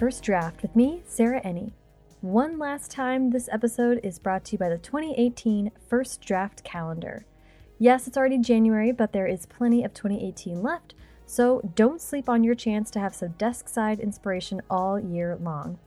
First Draft with me, Sarah Enni. One last time, this episode is brought to you by the 2018 First Draft Calendar. Yes, it's already January, but there is plenty of 2018 left, so don't sleep on your chance to have some desk side inspiration all year long.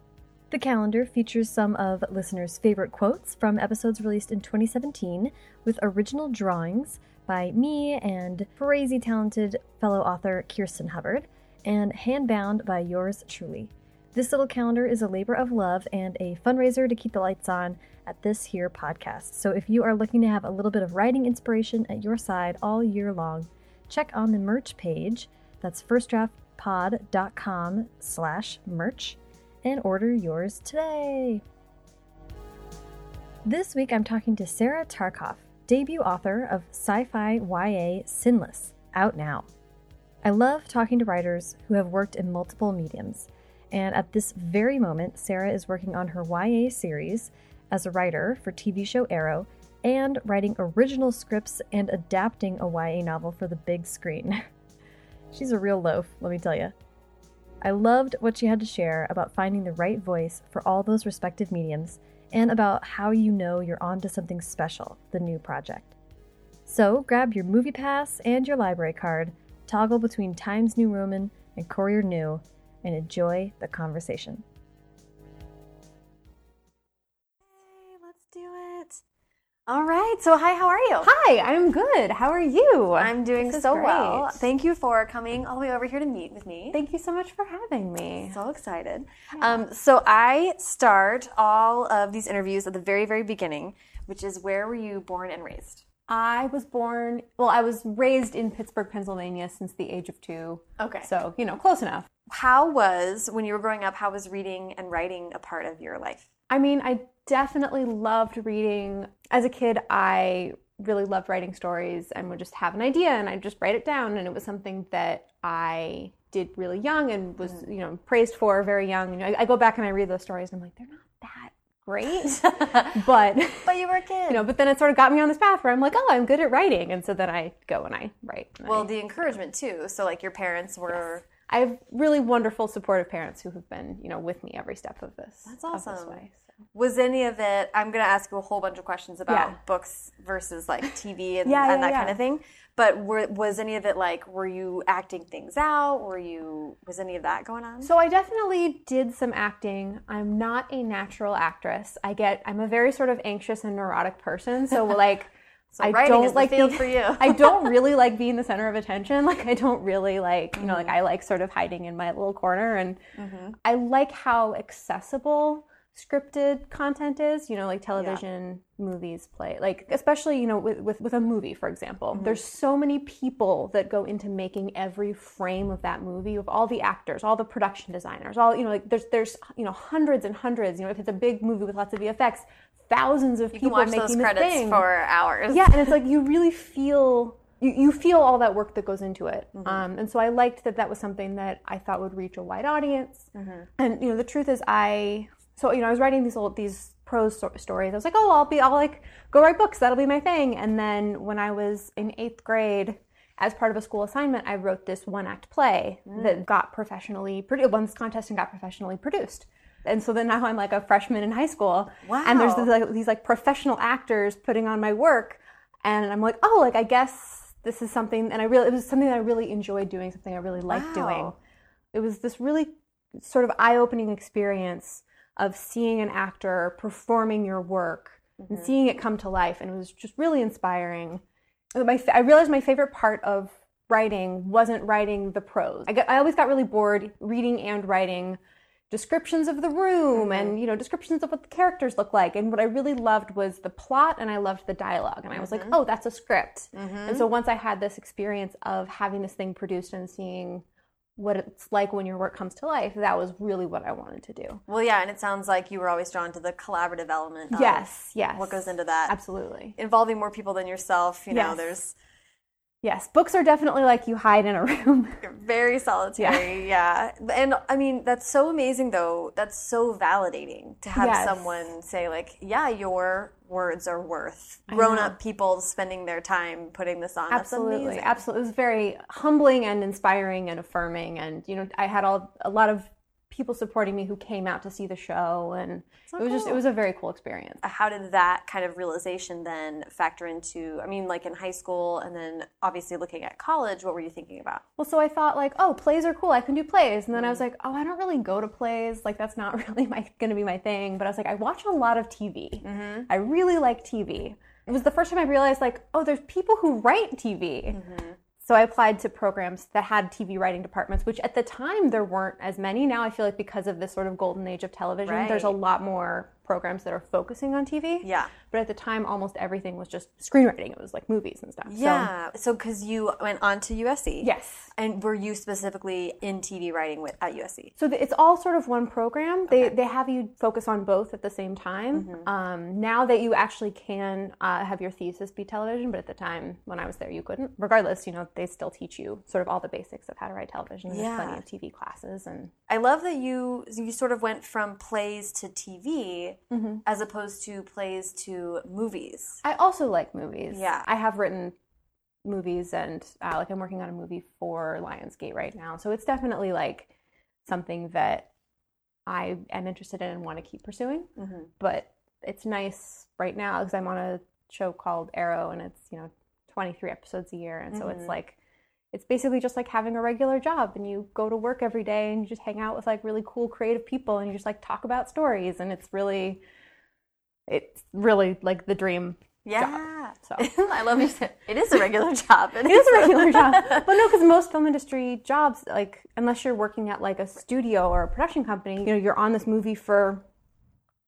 The calendar features some of listeners' favorite quotes from episodes released in 2017 with original drawings by me and crazy talented fellow author Kirsten Hubbard, and handbound by yours truly. This little calendar is a labor of love and a fundraiser to keep the lights on at this here podcast. So if you are looking to have a little bit of writing inspiration at your side all year long, check on the merch page. That's firstdraftpod.com slash merch and order yours today. This week I'm talking to Sarah Tarkoff, debut author of sci-fi YA Sinless, out now. I love talking to writers who have worked in multiple mediums, and at this very moment, Sarah is working on her YA series as a writer for TV show Arrow and writing original scripts and adapting a YA novel for the big screen. She's a real loaf, let me tell you. I loved what she had to share about finding the right voice for all those respective mediums and about how you know you're onto something special, the new project. So grab your movie pass and your library card toggle between Times New Roman and Courier New, and enjoy the conversation. Hey, let's do it. All right. So, hi, how are you? Hi, I'm good. How are you? I'm doing so great. well. Thank you for coming all the way over here to meet with me. Thank you so much for having me. so excited. Um, so, I start all of these interviews at the very, very beginning, which is where were you born and raised? I was born, well, I was raised in Pittsburgh, Pennsylvania since the age of two. Okay. So, you know, close enough. How was, when you were growing up, how was reading and writing a part of your life? I mean, I definitely loved reading. As a kid, I really loved writing stories and would just have an idea and I'd just write it down. And it was something that I did really young and was, mm-hmm. you know, praised for very young. You know, I, I go back and I read those stories and I'm like, they're not that great. but But you were a kid. you know, but then it sort of got me on this path where I'm like, oh, I'm good at writing, and so then I go and I write. and well, I, the encouragement too. So, like, your parents were. I have really wonderful, supportive parents who have been, you know, with me every step of this. That's of this awesome. way, so. Was any of it? I'm going to ask you a whole bunch of questions about Yeah. books versus like TV and, Yeah, and yeah, that kind of thing. But were, was any of it like? Were you acting things out? Were you? Was any of that going on? So I definitely did some acting. I'm not a natural actress. I get, I'm a very sort of anxious and neurotic person. So like, I writing don't like being- for you. I don't really like being the center of attention. Like I don't really like, you know, Mm-hmm. like I like sort of hiding in my little corner and I like how accessible scripted content is, you know, like television, movies, play. Like especially, you know, with with, with a movie, for example. Mm-hmm. There's so many people that go into making every frame of that movie of all the actors, all the production designers, all, you know, like there's there's, you know, hundreds and hundreds, you know, if it's a big movie with lots of VFX, thousands of you people can watch making those credits thing. for hours. Yeah, and it's like you really feel you, you feel all that work that goes into it. Mm-hmm. Um, and so I liked that that was something that I thought would reach a wide audience. Mm-hmm. And you know, the truth is, I so you know I was writing these old these prose sto- stories. I was like, oh, I'll be I'll like go write books. That'll be my thing. And then when I was in eighth grade. As part of a school assignment, I wrote this one act play that mm. got professionally produced, won this contest and got professionally produced. And so then now I'm like a freshman in high school. And there's this, like, these like professional actors putting on my work and I'm like, oh, like I guess this is something, and I really, it was something that I really enjoyed doing, something I really liked doing. It was this really sort of eye-opening experience of seeing an actor performing your work and mm-hmm. seeing it come to life, and it was just really inspiring. My, I realized my favorite part of writing wasn't writing the prose. I, got, I always got really bored reading and writing descriptions of the room and mm-hmm. you know descriptions of what the characters look like and what i really loved was the plot and i loved the dialogue and i was like mm-hmm. oh that's a script mm-hmm. and so once i had this experience of having this thing produced and seeing what it's like when your work comes to life that was really what i wanted to do Well, yeah, and it sounds like you were always drawn to the collaborative element. Of yes yes What goes into that? absolutely Involving more people than yourself. You know, Yes. there's yes books are definitely like you hide in a room very solitary. Yeah. And I mean, that's so amazing though. That's so validating to have Yes. someone say, like, yeah, your words are worth grown up people spending their time putting this on. Absolutely absolutely it was very humbling and inspiring and affirming and you know i had all a lot of people supporting me who came out to see the show, and So it was just it was a very cool experience. How did that kind of realization then factor into? I mean, like in high school, and then obviously looking at college. What were you thinking about? Well, so I thought like, oh, plays are cool. I can do plays, and then I Mm. was like, oh, I don't really go to plays. Like that's not really my going to be my thing. But I was like, I watch a lot of TV. Mm-hmm. I really like TV. It was the first time I realized like, oh, there's people who write TV. Mm-hmm. So I applied to programs that had TV writing departments, which at the time there weren't as many. Now I feel like because of this sort of golden age of television, there's a lot more programs that are focusing on TV. Yeah. But at the time, almost everything was just screenwriting. It was like movies and stuff. Yeah. So, because you went on to USC. yes. And were you specifically in TV writing with at USC? So th- it's all sort of one program. They they have you focus on both at the same time. Um, now that you actually can uh, have your thesis be television, but at the time when I was there, you couldn't. Regardless, you know they still teach you sort of all the basics of how to write television. There's Yeah. plenty of TV classes, and I love that you you sort of went from plays to TV Mm-hmm. as opposed to plays to movies. I also like movies. Yeah. I have written movies, and uh, like I'm working on a movie for Lionsgate right now. So it's definitely like something that I am interested in and want to keep pursuing. Mhm. But it's nice right now because I'm on a show called Arrow, and it's you know 23 episodes a year, and so it's Mhm. like it's basically just like having a regular job and you go to work every day and you just hang out with like really cool creative people and you just like talk about stories and it's really it's really like the dream Yeah. so I love you said it is a regular job. it is a regular job. But no, because most film industry jobs, like unless you're working at like a studio or a production company, you know, you're on this movie for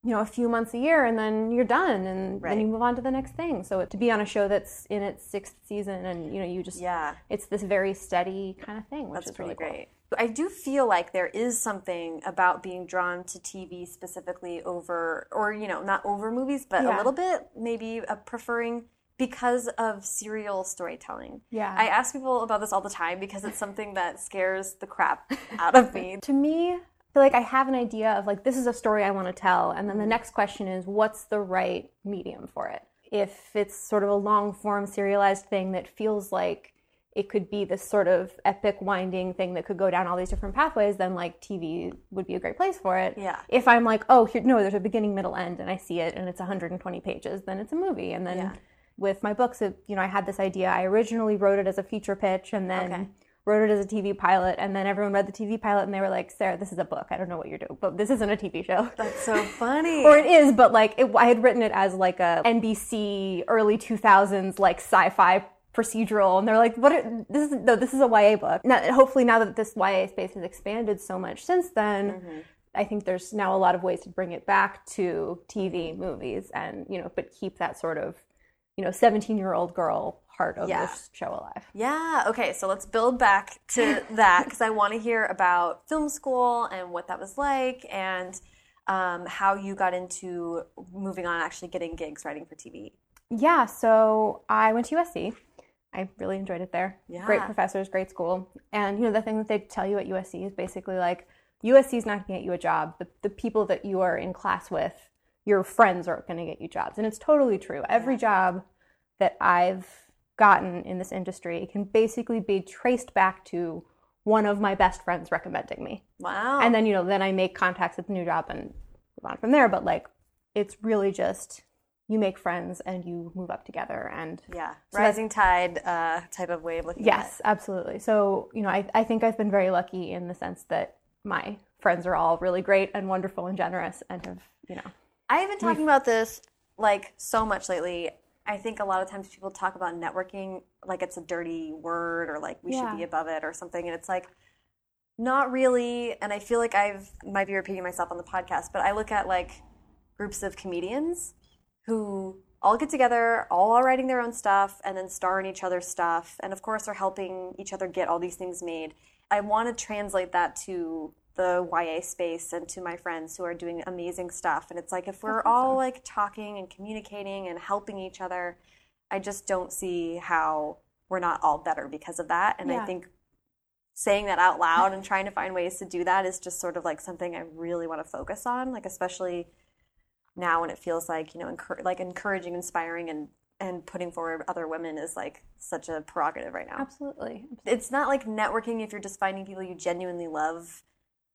you know a few months a year, and then you're done, and Right. then you move on to the next thing. So to be on a show that's in its sixth season, and you know, you just Yeah. it's this very steady kind of thing, which That's is pretty really cool. great. I do feel like there is something about being drawn to TV specifically over, or you know, not over movies, but a little bit maybe preferring because of serial storytelling. Yeah. I ask people about this all the time because it's something that scares the crap out of me. to me, feel like I have an idea of like this is a story I want to tell, and then the next question is what's the right medium for it? If it's sort of a long form serialized thing that feels like it could be this sort of epic winding thing that could go down all these different pathways, then like TV would be a great place for it. Yeah. If I'm like, oh, here, no, there's a beginning, middle, end, and I see it, and it's 120 pages, then it's a movie. And then Yeah. with my books, it, you know, I had this idea. I originally wrote it as a feature pitch, and then Okay. Wrote it as a TV pilot, and then everyone read the TV pilot, and they were like, "Sarah, this is a book. I don't know what you're doing, but this isn't a TV show." That's so funny. or it is, but like it, I had written it as like a NBC early 2000s like sci-fi procedural, and they're like, "What? Are, this is no, this is a YA book." Now, hopefully, now that this YA space has expanded so much since then. Mm-hmm. I think there's now a lot of ways to bring it back to TV, movies, and you know, but keep that sort of, you know, 17 year old girl heart of Yeah. this show alive. Yeah. Okay. So let's build back to that because I want to hear about film school and what that was like and um, how you got into moving on, actually getting gigs writing for TV. Yeah, so I went to USC. I really enjoyed it there. Yeah. Great professors, great school. And you know, the thing that they tell you at USC is basically like USC is not going to get you a job. The, the people that you are in class with, your friends are going to get you jobs. And it's totally true. Every job that I've gotten in this industry can basically be traced back to one of my best friends recommending me. Wow. and then you know then i make contacts at the new job and move on from there. But like it's really just you make friends and you move up together and yeah, So rising tide uh, type of way of looking at yes absolutely. So you know I, I think i've been very lucky in the sense that my friends are all really great and wonderful and generous and have you know I've been talking about this like so much lately. I think a lot of times people talk about networking like it's a dirty word or like we Yeah. should be above it or something, and it's like not really. And I feel like I've might be repeating myself on the podcast, but I look at like groups of comedians who all get together, all are writing their own stuff, and then star in each other's stuff, and of course are helping each other get all these things made. I want to translate that to the YA space and to my friends who are doing amazing stuff. And it's like if we're all like talking and communicating and helping each other, I just don't see how we're not all better because of that. And I think saying that out loud and trying to find ways to do that is just sort of like something I really want to focus on, like especially now when it feels like you know encour- like encouraging, inspiring, and and putting forward other women is like such a prerogative right now. absolutely It's not like networking if you're just finding people you genuinely love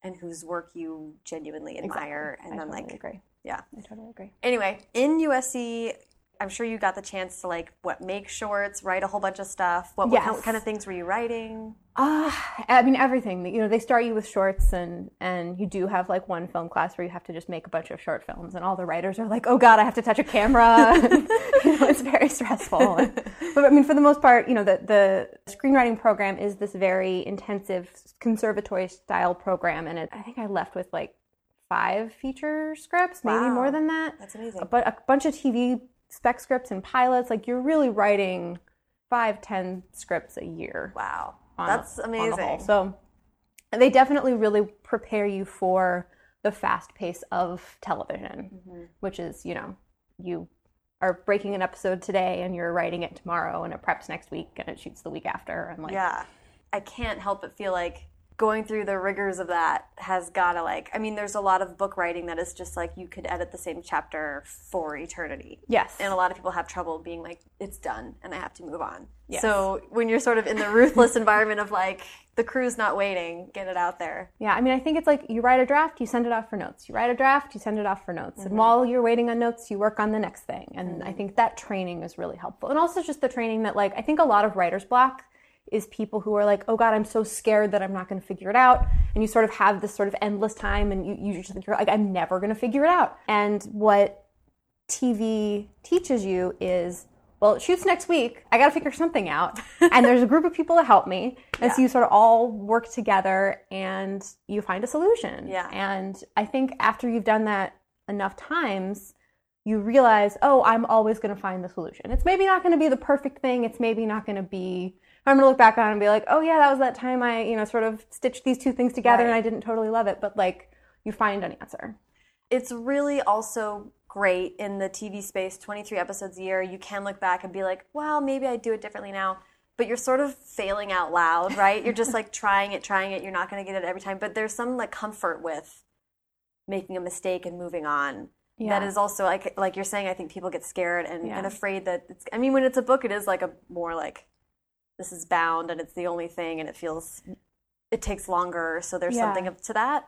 and whose work you genuinely admire Exactly. and I then totally like agree. yeah I totally agree. anyway in usc i'm sure you got the chance to like what make shorts write a whole bunch of stuff what, what, kind, Yes. what kind of things were you writing Uh, I mean everything. You know, they start you with shorts, and and you do have like one film class where you have to just make a bunch of short films, and all the writers are like, "Oh God, I have to touch a camera." you know, it's very stressful. but I mean, for the most part, you know, the the screenwriting program is this very intensive conservatory style program, and it, I think I left with like five feature scripts, maybe Wow. more than that. that's amazing But a bunch of TV spec scripts and pilots. Like you're really writing five, ten scripts a year wow that's on amazing So they definitely really prepare you for the fast pace of television, Mm-hmm. which is, you know, you are breaking an episode today and you're writing it tomorrow and it preps next week and it shoots the week after and like yeah i can't help but feel like going through the rigors of that has gotta like i mean there's a lot of book writing that is just like you could edit the same chapter for eternity yes. and a lot of people have trouble being like it's done and i have to move on Yes. so when you're sort of in the ruthless environment of like the crew's not waiting get it out there Yeah, I mean, I think it's like you write a draft, you send it off for notes. You write a draft, you send it off for notes. And mm-hmm. while you're waiting on notes, you work on the next thing. And I mm-hmm. think that training is really helpful. And also just the training that, like, I think a lot of writer's block is people who are like, oh God, I'm so scared that I'm not going to figure it out. And you sort of have this sort of endless time and you, you just, think you're like, I'm never going to figure it out. And what TV teaches you is, well, it shoots next week. I got to figure something out. and there's a group of people to help me. And so you sort of all work together and you find a solution. Yeah. And I think after you've done that enough times, you realize, oh, I'm always going to find the solution. It's maybe not going to be the perfect thing. It's maybe not going to be. I'm going to look back on it and be like, oh yeah, that was that time I, you know, sort of stitched these two things together and I didn't totally love it. But like, you find an answer. it's really also great in the tv space 23 episodes a year you can look back and be like well maybe i do it differently now but you're sort of failing out loud right you're just like trying it trying it you're not going to get it every time but there's some like comfort with making a mistake and moving on Yeah. that is also like like you're saying i think people get scared and, Yeah. and afraid that it's i mean when it's a book it is like a more like this is bound and it's the only thing and it feels it takes longer so there's Yeah. something to that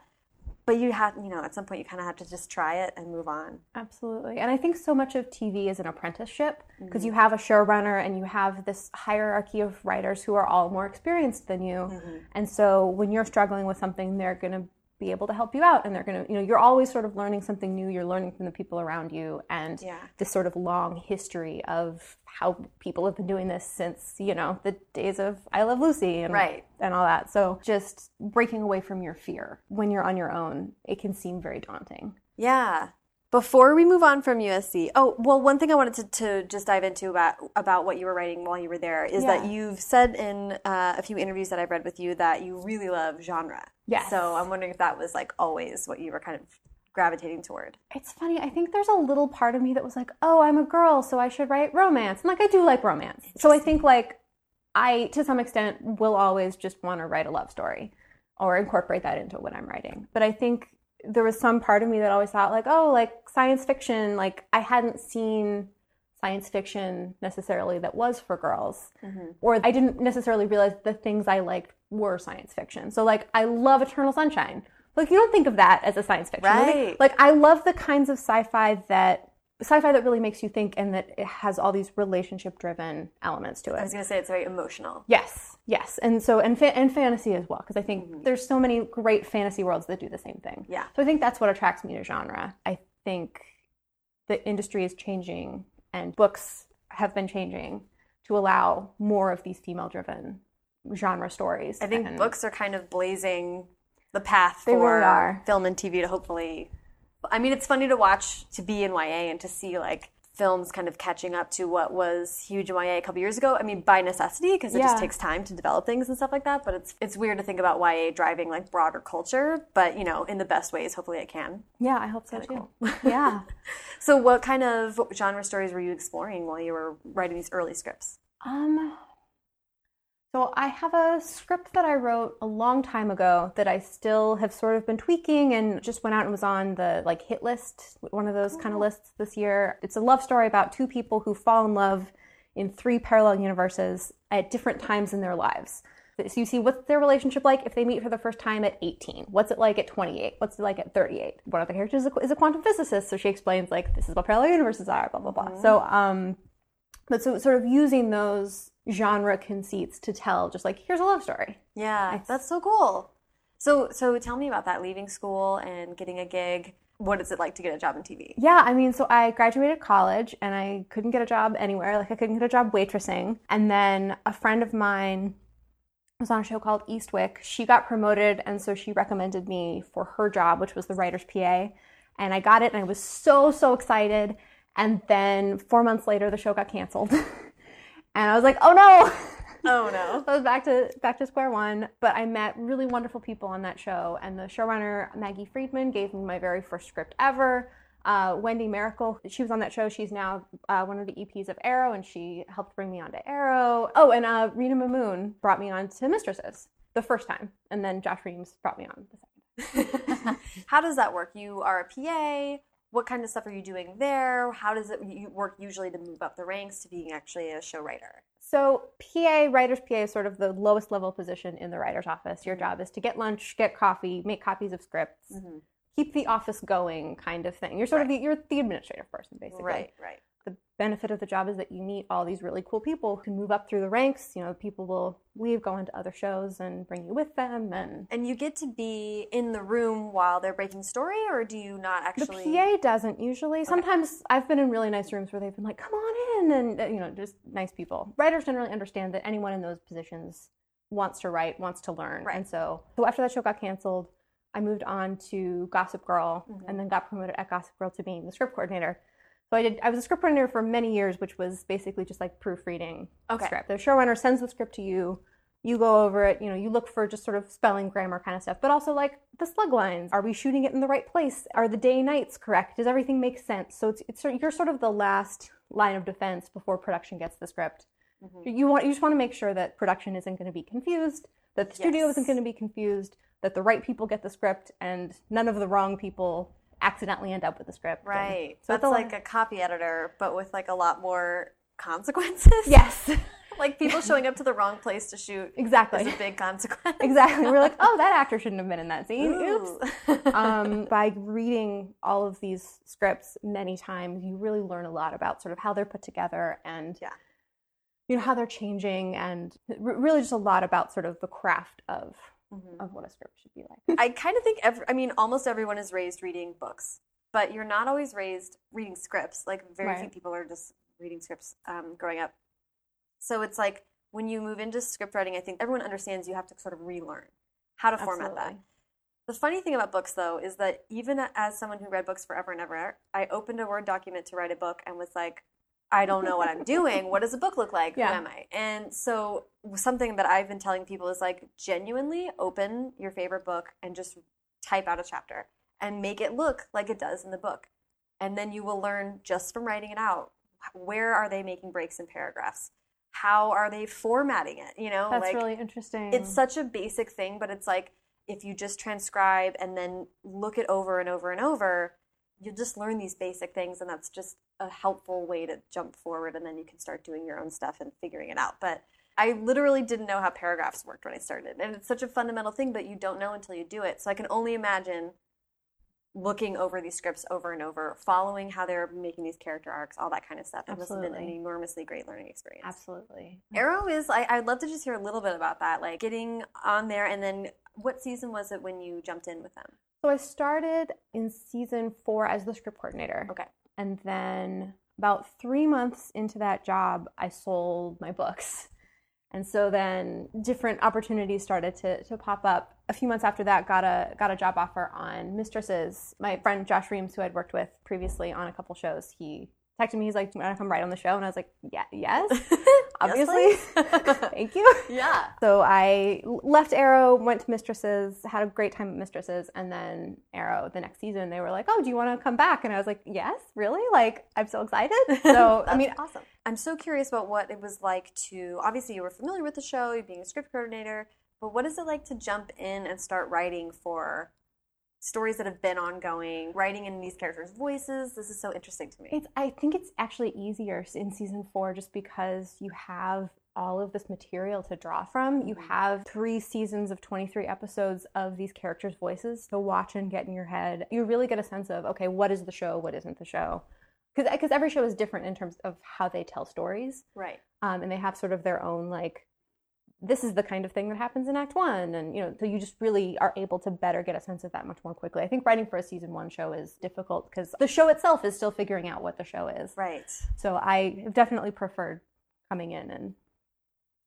but you have you know at some point you kind of have to just try it and move on Absolutely. And I think so much of TV is an apprenticeship because you mm-hmm. have a showrunner and you have this hierarchy of writers who are all more experienced than you. Mm-hmm. And so when you're struggling with something, they're going to be able to help you out and they're going to, you know, you're always sort of learning something new. You're learning from the people around you and Yeah. this sort of long history of how people have been doing this since, you know, the days of I Love Lucy and Right. and all that. So just breaking away from your fear when you're on your own, it can seem very daunting. Yeah. Before we move on from USC, oh well, one thing I wanted to, to just dive into about about what you were writing while you were there is that you've said in uh, a few interviews that I've read with you that you really love genre. Yes. So I'm wondering if that was like always what you were kind of gravitating toward. It's funny. I think there's a little part of me that was like, "Oh, I'm a girl, so I should write romance." And like I do like romance. So I think like I to some extent will always just want to write a love story or incorporate that into what I'm writing. But I think there was some part of me that always thought like, "Oh, like science fiction, like I hadn't seen science fiction necessarily that was for girls." Mm-hmm. Or I didn't necessarily realize the things I liked were science fiction. So like I love Eternal Sunshine. Like you don't think of that as a science fiction. movie. Right. Like I love the kinds of sci-fi that sci-fi that really makes you think and that it has all these relationship driven elements to it. I was going to say it's very emotional. Yes, yes, and so and fa- and fantasy as well because I think mm-hmm. there's so many great fantasy worlds that do the same thing. Yeah. So I think that's what attracts me to genre. I think the industry is changing and books have been changing to allow more of these female driven genre stories. I think And- books are kind of blazing the path They for really are. film and TV to hopefully. I mean, it's funny to watch to be in YA and to see like films kind of catching up to what was huge in YA a couple years ago. I mean, by necessity because it Yeah. just takes time to develop things and stuff like that. But it's it's weird to think about YA driving like broader culture, but you know, in the best ways. Hopefully, it can. Yeah, I hope so too. yeah. So, what kind of genre stories were you exploring while you were writing these early scripts? Um, so I have a script that I wrote a long time ago that I still have sort of been tweaking and just went out and was on the like hit list, one of those kind of lists this year. It's a love story about two people who fall in love in three parallel universes at different times in their lives. So you see what's their relationship like if they meet for the first time at 18? What's it like at 28? What's it like at 38? One of the characters is a, is a quantum physicist, so she explains like this is what parallel universes are, blah blah blah. Mm-hmm. So um, but so sort of using those genre conceits to tell just like here's a love story. Yeah, that's so cool. So, so tell me about that. Leaving school and getting a gig. What is it like to get a job in TV? Yeah, I mean, so I graduated college and I couldn't get a job anywhere. Like, I couldn't get a job waitressing. And then a friend of mine was on a show called Eastwick. She got promoted, and so she recommended me for her job, which was the writer's PA. And I got it, and I was so, so excited. And then four months later, the show got canceled. and I was like, oh no! Oh no. So I was back to back to square one, but I met really wonderful people on that show, and the showrunner Maggie Friedman gave me my very first script ever. Uh, Wendy Mericle, she was on that show. She's now uh, one of the EPs of Arrow, and she helped bring me onto Arrow. Oh, and uh, Rina Mimoun brought me on to Mistresses the first time, and then Josh Reims brought me on the second. How does that work? You are a PA. What kind of stuff are you doing there? How does it work usually to move up the ranks to being actually a show writer? So, PA, writer's PA is sort of the lowest level position in the writer's office. Your job is to get lunch, get coffee, make copies of scripts, mm-hmm. keep the office going, kind of thing. You're sort of the, you're the administrative person, basically. Right, right. Benefit of the job is that you meet all these really cool people who can move up through the ranks. You know, people will leave, go into other shows, and bring you with them. And And you get to be in the room while they're breaking story, or do you not actually? the? PA doesn't usually. Sometimes I've been in really nice rooms where they've been like, "Come on in," and uh, you know, just nice people. Writers generally understand that anyone in those positions wants to write, wants to learn, Right. and so so after that show got canceled, I moved on to Gossip Girl, Mm-hmm. and then got promoted at Gossip Girl to being the script coordinator. So I did. I was a script coordinator for many years, which was basically just like proofreading Okay. script. The showrunner sends the script to you. You go over it. You know, you look for just sort of spelling, grammar kind of stuff, but also like the slug lines. Are we shooting it in the right place? Are the day nights correct? Does everything make sense? So it's it's you're sort of the last line of defense before production gets the script. Mm-hmm. You want you just want to make sure that production isn't going to be confused, that the studio Yes. isn't going to be confused, that the right people get the script, and none of the wrong people accidentally end up with the script. Right. So That's it's a like a copy editor, but with like a lot more consequences. yes, like people showing up to the wrong place to shoot exactly. is a big consequence. exactly. We're like, oh, that actor shouldn't have been in that scene. Oops. Um, by reading all of these scripts many times, you really learn a lot about sort of how they're put together and Yeah. you know how they're changing, and really just a lot about sort of the craft of Mhm. of what a script should be like. I kind of think every, I mean almost everyone is raised reading books, but you're not always raised reading scripts. Like very few people are just reading scripts um, growing up. So it's like when you move into script writing, I think everyone understands you have to sort of relearn how to format that. The funny thing about books, though, is that even as someone who read books forever and ever, I opened a Word document to write a book and was like, I don't know what I'm doing. What does a book look like? Yeah. Who am I? And so, something that I've been telling people is like, genuinely open your favorite book and just type out a chapter and make it look like it does in the book. And then you will learn just from writing it out where are they making breaks in paragraphs? How are they formatting it? You know, That's like really interesting. it's such a basic thing, but it's like if you just transcribe and then look it over and over and over, you'll just learn these basic things, and that's just a helpful way to jump forward, and then you can start doing your own stuff and figuring it out. But I literally didn't know how paragraphs worked when I started, and it's such a fundamental thing, but you don't know until you do it. So I can only imagine looking over these scripts over and over, following how they're making these character arcs, all that kind of stuff. It must have been an enormously great learning experience. Absolutely. Arrow is. I, I'd love to just hear a little bit about that, like getting on there, and then what season was it when you jumped in with them? So I started in season four as the script coordinator. Okay. And then about three months into that job, I sold my books. And so then different opportunities started to, to pop up. A few months after that, got a got a job offer on Mistresses. My friend Josh Reims, who I'd worked with previously on a couple shows, he texted me. He's like, "Do you want to come write on the show?" And I was like, "Yeah, yes, obviously, thank you." yeah. So I left Arrow, went to Mistresses, had a great time at Mistresses, and then Arrow the next season they were like, "Oh, do you want to come back?" And I was like, "Yes, really? Like I'm so excited." So I mean, awesome. I'm so curious about what it was like to. Obviously, you were familiar with the show, you being a script coordinator, but what is it like to jump in and start writing for stories that have been ongoing, writing in these characters' voices? This is so interesting to me. it's I think it's actually easier in season four just because you have all of this material to draw from. You Mhm. have three seasons of 23 episodes of these characters' voices to watch and get in your head. You really get a sense of, okay, what is the show? What isn't the show? Because every show is different in terms of how they tell stories. Right. Um, and they have sort of their own, like, this is the kind of thing that happens in Act One. And, you know, so you just really are able to better get a sense of that much more quickly. I think writing for a season one show is difficult because the show itself is still figuring out what the show is. Right. So I have definitely preferred coming in and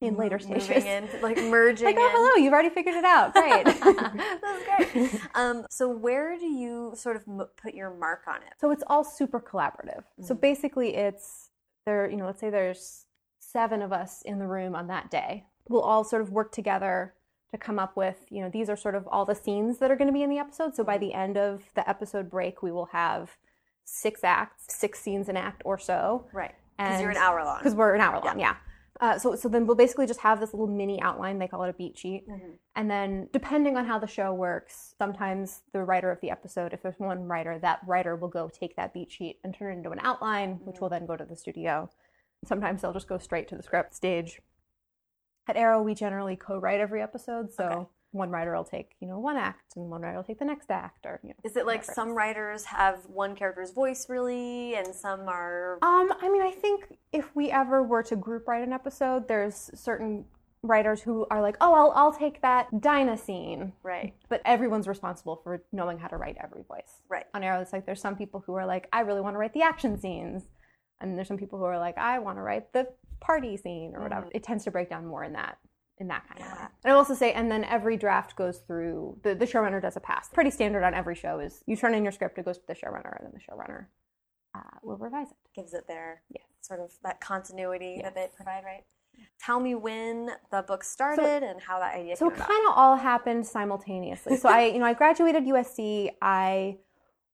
in later stages. Moving in, like merging Like, oh, hello, you've already figured it out. Great. That's great. Um, so where do you sort of m- put your mark on it? so it's all super collaborative. So Mhm. basically, it's there. You know, let's say there's seven of us in the room on that day. We'll all sort of work together to come up with. You know, these are sort of all the scenes that are going to be in the episode. So by the end of the episode break, we will have six acts, six scenes an act or so. Right. Because you're an hour long. because we're an hour long. Yeah. Uh, so so then we'll basically just have this little mini outline. They call it a beat sheet. Mhm. And then, depending on how the show works, sometimes the writer of the episode, if there's one writer, that writer will go take that beat sheet and turn it into an outline, which will then go to the studio. Sometimes they'll just go straight to the script stage. At Arrow, we generally co-write every episode, so Okay. one writer will take, you know, one act, and one writer will take the next act, or you know. Is it like some writers have one character's voice really, and some are Um, I mean, I think if we ever were to group write an episode, there's certain writers who are like, oh, I'll, I'll take that Dinah scene. right? But everyone's responsible for knowing how to write every voice. Right. On Arrow, it's like there's some people who are like, I really want to write the action scenes. And there's some people who are like, I want to write the party scene or whatever. Mhm. It tends to break down more in that in that kind of way. And I will also say, and then every draft goes through the, the showrunner does a pass. Pretty standard on every show is you turn in your script, it goes to the showrunner, and then the showrunner uh, will revise it. Gives it their Yes. sort of that continuity that they provide, right? Tell me when the book started and how that idea So it kind of all happened simultaneously. So I, you know, I graduated USC. I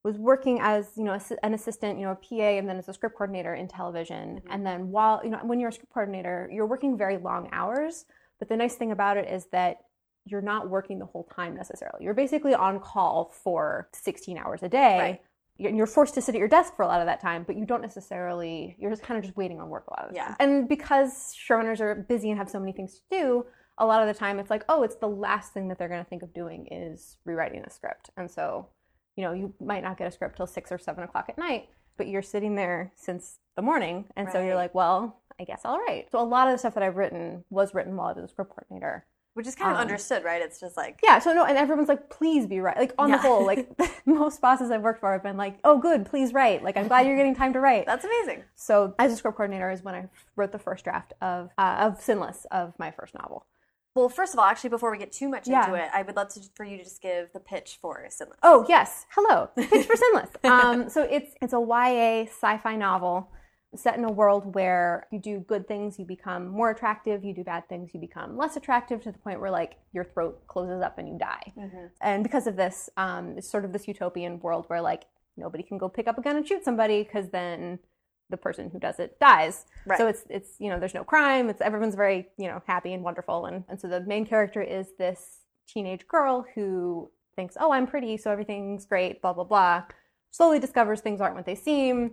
was working as, you know, an assistant, you know, a PA, and then as a script coordinator in television. Mhm. And then while, you know, when you're a script coordinator, you're working very long hours. But the nice thing about it is that you're not working the whole time necessarily. You're basically on call for 16 hours a day. Right. You're you're forced to sit at your desk for a lot of that time, but you don't necessarily, you're just kind of just waiting on work a lot of the Yeah. time. And because showrunners are busy and have so many things to do, a lot of the time it's like, oh, it's the last thing that they're going to think of doing is rewriting a script. And so, you know, you might not get a script till six or seven o'clock at night, but you're sitting there since the morning. And so you're like, well, I guess I'll write. So a lot of the stuff that I've written was written while I was a script coordinator. Which is kind of Um, understood, right? It's just like Yeah, so no, and everyone's like, please be right. Like on Yeah. the whole, like most bosses I've worked for have been like, oh, good, please write. Like I'm glad you're getting time to write. that's amazing. So as a script coordinator is when I wrote the first draft of uh, of Sinless of my first novel. Well, first of all, actually, before we get too much Yeah. into it, I would love to, for you to just give the pitch for Sinless. Oh yes, hello, Pitch for Sinless. Um, so it's it's a YA sci-fi novel set in a world where you do good things, you become more attractive. You do bad things, you become less attractive to the point where like your throat closes up and you die. Mhm. And because of this, um, it's sort of this utopian world where like nobody can go pick up a gun and shoot somebody because then the person who does it dies. Right. So it's it's you know there's no crime. It's everyone's very you know happy and wonderful. And and so the main character is this teenage girl who thinks oh I'm pretty so everything's great blah blah blah. Slowly discovers things aren't what they seem.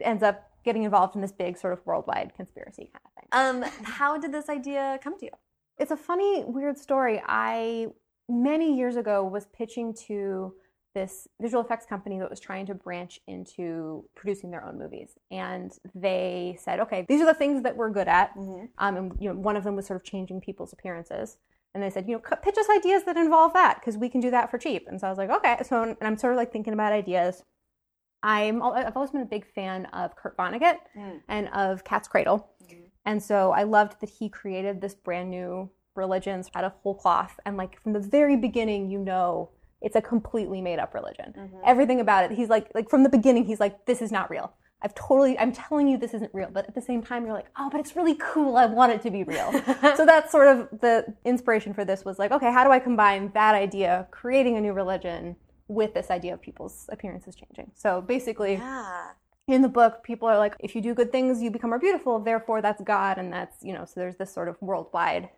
Ends up getting involved in this big sort of worldwide conspiracy kind of thing. Um, how did this idea come to you? It's a funny, weird story. I many years ago was pitching to this visual effects company that was trying to branch into producing their own movies, and they said, "Okay, these are the things that we're good at." Mm-hmm. Um, and you know, one of them was sort of changing people's appearances. And they said, you know, pitch us ideas that involve that because we can do that for cheap. And so I was like, okay. So and I'm sort of like thinking about ideas. I'm I've always been a big fan of Kurt Vonnegut Mm. and of Cat's Cradle. Mhm. And so I loved that he created this brand new religion out of whole cloth. And like from the very beginning, you know, it's a completely made up religion. Mhm. Everything about it, he's like, like from the beginning, he's like, this is not real. I've totally, I'm telling you this isn't real. But at the same time, you're like, oh, but it's really cool. I want it to be real. so that's sort of the inspiration for this was like, okay, how do I combine that idea, creating a new religion, with this idea of people's appearances changing? So basically, Yeah. in the book, people are like, if you do good things, you become more beautiful. Therefore, that's God, and that's you know. So there's this sort of worldwide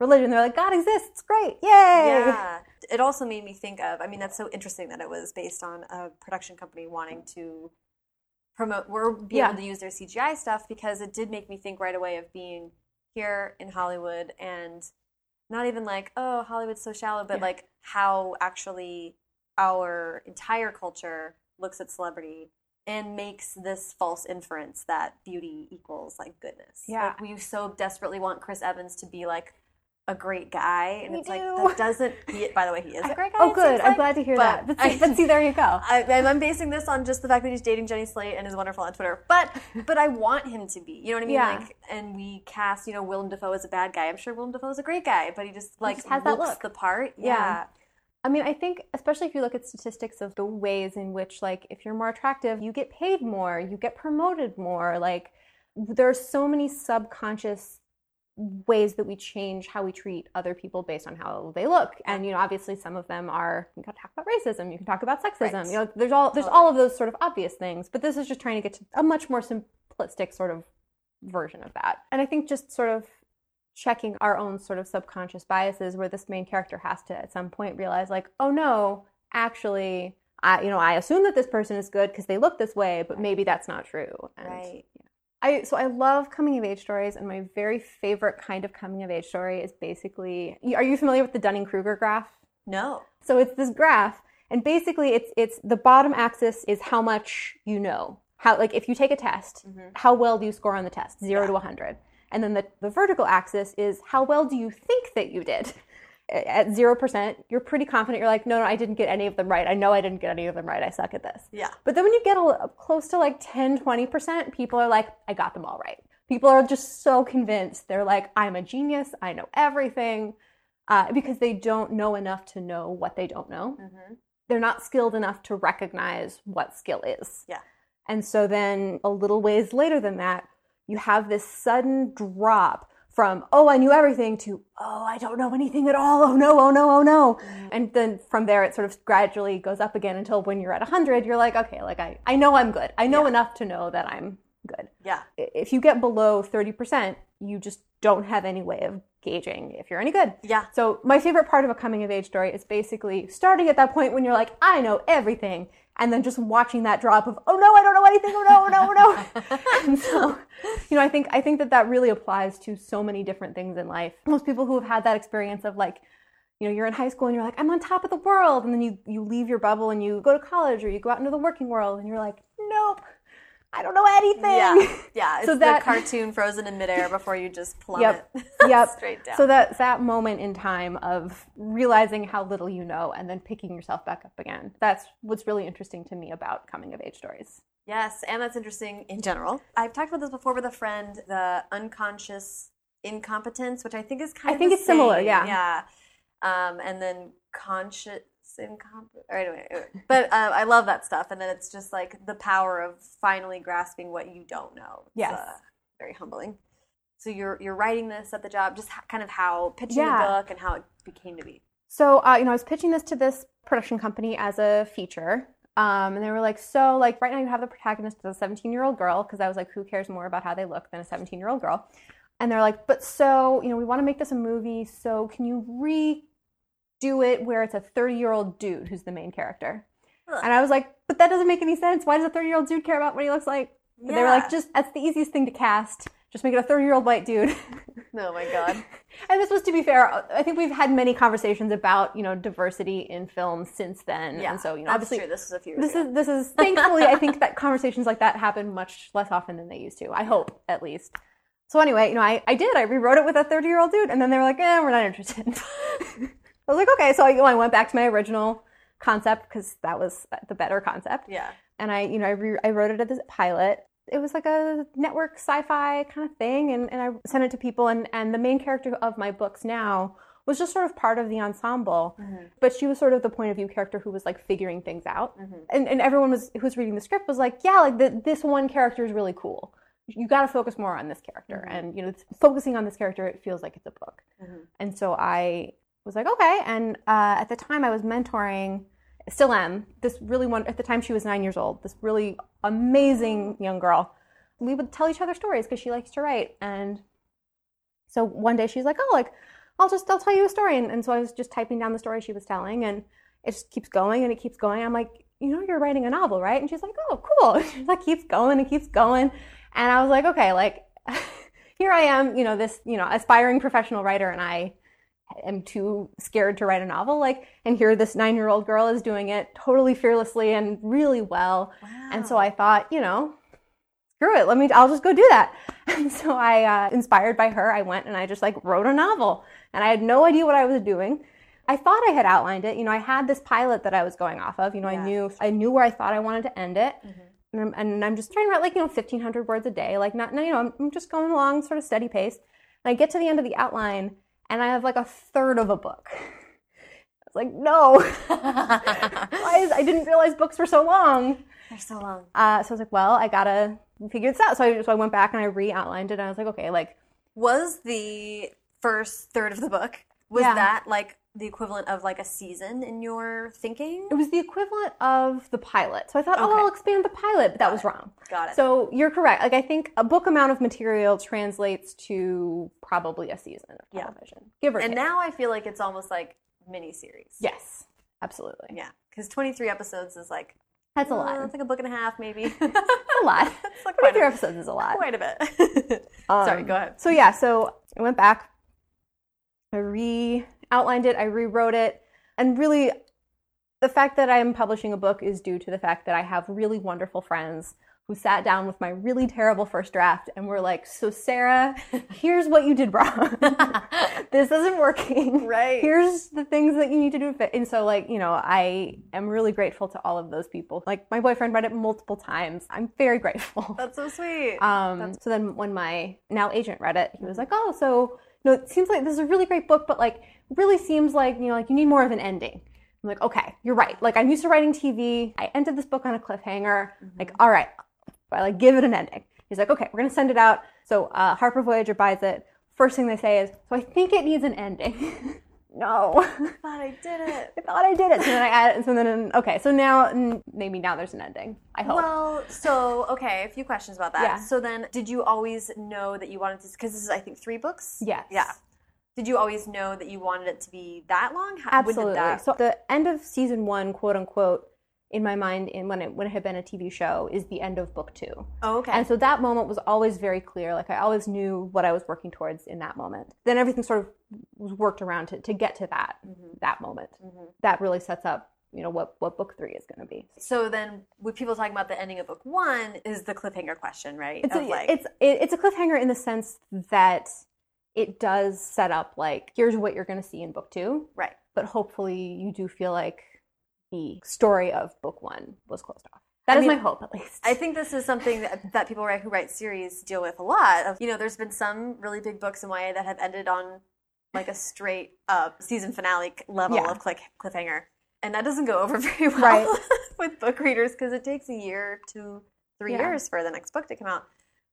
religion. They're like, God exists, great, yay! Yeah. It also made me think of, I mean, that's so interesting that it was based on a production company wanting to promote or be Yeah. able to use their CGI stuff because it did make me think right away of being here in Hollywood and not even like, oh, Hollywood's so shallow, but like how actually our entire culture looks at celebrity and makes this false inference that beauty equals like goodness. Yeah. Like we so desperately want Chris Evans to be like a great guy, and We it's like that doesn't. He, by the way, he is a great guy. Oh, good. I'm like, glad to hear that. But I- see, but see, there you go. I, I'm basing this on just the fact that he's dating Jenny Slate and is wonderful on Twitter. But but I want him to be. You know what I mean? Yeah. Like, and we cast you know Willem Dafoe as a bad guy. I'm sure Willem Dafoe is a great guy, but he just like just has that looks look. the part. Yeah. Yeah. I mean, I think especially if you look at statistics of the ways in which, like, if you're more attractive, you get paid more, you get promoted more. Like, there's so many subconscious ways that we change how we treat other people based on how they look. And you know, obviously, some of them are you can talk about racism, you can talk about sexism. Right. You know, there's all there's all of those sort of obvious things. But this is just trying to get to a much more simplistic sort of version of that. And I think just sort of checking our own sort of subconscious biases where this main character has to at some point realize like oh no actually i you know i assume that this person is good because they look this way but maybe that's not true and Right. I so I love coming of age stories, and my very favorite kind of coming of age story is basically. Are you familiar with the Dunning Kruger graph? No. So it's this graph, and basically it's it's the bottom axis is how much you know. How like if you take a test, mm-hmm. how well do you score on the test? Zero to 100. And then the, the vertical axis is how well do you think that you did? At 0%, you're pretty confident. You're like, no, no, I didn't get any of them right. I know I didn't get any of them right. I suck at this. Yeah. But then when you get a, close to like 10, 20%, people are like, I got them all right. People are just so convinced. They're like, I'm a genius. I know everything. Uh, because they don't know enough to know what they don't know. Mm-hmm. They're not skilled enough to recognize what skill is. Yeah. And so then a little ways later than that, you have this sudden drop from, oh, I knew everything to, oh, I don't know anything at all. Oh no, oh no, oh no. Mm-hmm. And then from there, it sort of gradually goes up again until when you're at 100, you're like, okay, like I, I know I'm good. I know Yeah. enough to know that I'm good. Yeah. If you get below 30%, you just don't have any way of gauging if you're any good. Yeah. So my favorite part of a coming of age story is basically starting at that point when you're like, I know everything, and then just watching that drop of, oh no, I don't know anything, oh no, oh no, oh no. and so, you know, I think I think that that really applies to so many different things in life. Most people who have had that experience of like, you know, you're in high school and you're like, I'm on top of the world, and then you you leave your bubble and you go to college or you go out into the working world and you're like, nope, I don't know anything. Yeah. Yeah. It's So that- the cartoon frozen in midair before you just plummet. Yep. Yep. Straight down. So that that moment in time of realizing how little you know and then picking yourself back up again. That's what's really interesting to me about coming of age stories. Yes, and that's interesting in general. I've talked about this before with a friend, the unconscious incompetence, which I think is kind I of think the it's similar, yeah. Yeah. Um, and then conscious incompetence. Or anyway, anyway. but uh, I love that stuff. And then it's just like the power of finally grasping what you don't know. It's, Yes. uh, very humbling. So you're you're writing this at the job, just kind of how pitching Yeah. the book and how it became to be. So, uh, you know, I was pitching this to this production company as a feature. Um, and they were like, so, like, right now you have the protagonist as a 17 year old girl, because I was like, who cares more about how they look than a 17 year old girl? And they're like, but so, you know, we want to make this a movie, so can you redo it where it's a 30 year old dude who's the main character? Ugh. And I was like, but that doesn't make any sense. Why does a 30 year old dude care about what he looks like? And They were like, just, that's the easiest thing to cast. Just make it a 30 year old white dude. Oh my god. And this was to be fair. I think we've had many conversations about you know diversity in film since then. Yeah. and so you know obviously true. This is a few years this ago. is this is thankfully I think that conversations like that happen much less often than they used to. I hope at least. So anyway, you know I, I did I rewrote it with a 30 year old dude, and then they were like, eh, we're not interested. I was like, okay, so I, I went back to my original concept because that was the better concept yeah. and I, you know, I, re- I wrote it as a pilot. It was like a network sci-fi kind of thing, and, and I sent it to people. And, and the main character of my books now was just sort of part of the ensemble, mm-hmm. but she was sort of the point of view character who was like figuring things out. Mm-hmm. And, and everyone was who was reading the script was like, yeah, like the, this one character is really cool. You got to focus more on this character, mm-hmm. and you know, focusing on this character, it feels like it's a book. And so I was like, okay. And uh, at the time, I was mentoring, still am, this really one, at the time she was nine years old, this really amazing young girl. We would tell each other stories because she likes to write. And so one day she's like, oh, like, I'll just, I'll tell you a story. And, and so I was just typing down the story she was telling, and it just keeps going and it keeps going. I'm like, you know, you're writing a novel, right? And she's like, oh, cool. She like keeps going and keeps going. And I was like, okay, like, here I am, you know, this, you know, aspiring professional writer, and I am too scared to write a novel. Like, and here this nine year old girl is doing it totally fearlessly and really well. wow. And so I thought, you know, screw it, let me, I'll just go do that. And so I, uh, inspired by her, I went and I just like wrote a novel. And I had no idea what I was doing. I thought I had outlined it. You know, I had this pilot that I was going off of. You know, Yeah. I knew I knew where I thought I wanted to end it. Mm-hmm. And, I'm, and I'm just trying to write like, you know, 1500 words a day. Like not, you know, I'm, I'm just going along sort of steady pace. And I get to the end of the outline and I have like a third of a book. I was like, no, why is, I didn't realize books were so long. They're so long. Uh, so I was like, well, I gotta figure this out. So I, so I went back and I re-outlined it and I was like, okay, like, Was the first third of the book was Yeah. that like the equivalent of like a season in your thinking? it was the equivalent of the pilot. So I thought, oh, I'll expand the pilot, but that was wrong. Got it. So you're correct. Like I think a book amount of material translates to probably a season of Yeah. television, give or and take. now I feel like it's almost like mini series. yes, absolutely. Yeah. Because 23 episodes is like, That's a uh, lot. it's like a book and a half, maybe. a lot. It's like quite a, episodes is a lot. quite a bit. Sorry, Um, go ahead. So yeah, so I went back, I re outlined it, I rewrote it, and really the fact that I'm publishing a book is due to the fact that I have really wonderful friends who sat down with my really terrible first draft and were like, "So Sarah, here's what you did wrong. this isn't working. Right. Here's the things that you need to do." to fit." And so, like, you know, I am really grateful to all of those people. Like, my boyfriend read it multiple times. I'm very grateful. That's so sweet. Um, so then when my now agent read it, he was like, "Oh, so you know, it seems like this is a really great book, but like, really seems like you know, like you need more of an ending." I'm like, "Okay, you're right. Like, I'm used to writing TV. I ended this book on a cliffhanger. Like, all right, I like give it an ending." He's like, "Okay, we're gonna send it out." So uh, Harper Voyager buys it. First thing they say is, "So I think it needs an ending." no. I thought I did it. I thought I did it. So then I added, so then, okay, so now, maybe now there's an ending. I hope. Well, so okay, a few questions about that. Yeah. So then, did you always know that you wanted to? Because this is, I think, three books. Yes. Yeah. Did you always know that you wanted it to be that long? How, Absolutely. that- So the end of season one, quote unquote, in my mind, in when it when it had been a TV show, is the end of book two. oh, okay. And so that moment was always very clear. Like I always knew what I was working towards in that moment. Then everything sort of was worked around to, to get to that Mm-hmm. that moment. That really sets up, you know, what what book three is going to be. so then, with people talking about the ending of book one, is the cliffhanger question, right? It's Of a, like, it's it, it's a cliffhanger in the sense that it does set up like here's what you're going to see in book two, right. but hopefully you do feel like the story of book one was closed off. That is mean, my hope, at least. I think this is something that, that people write, who write series deal with a lot. Of you know, there's been some really big books in YA that have ended on like a straight up season finale level Yeah. of click, cliffhanger, and that doesn't go over very well Right. with book readers because it takes a year to three Yeah. years for the next book to come out.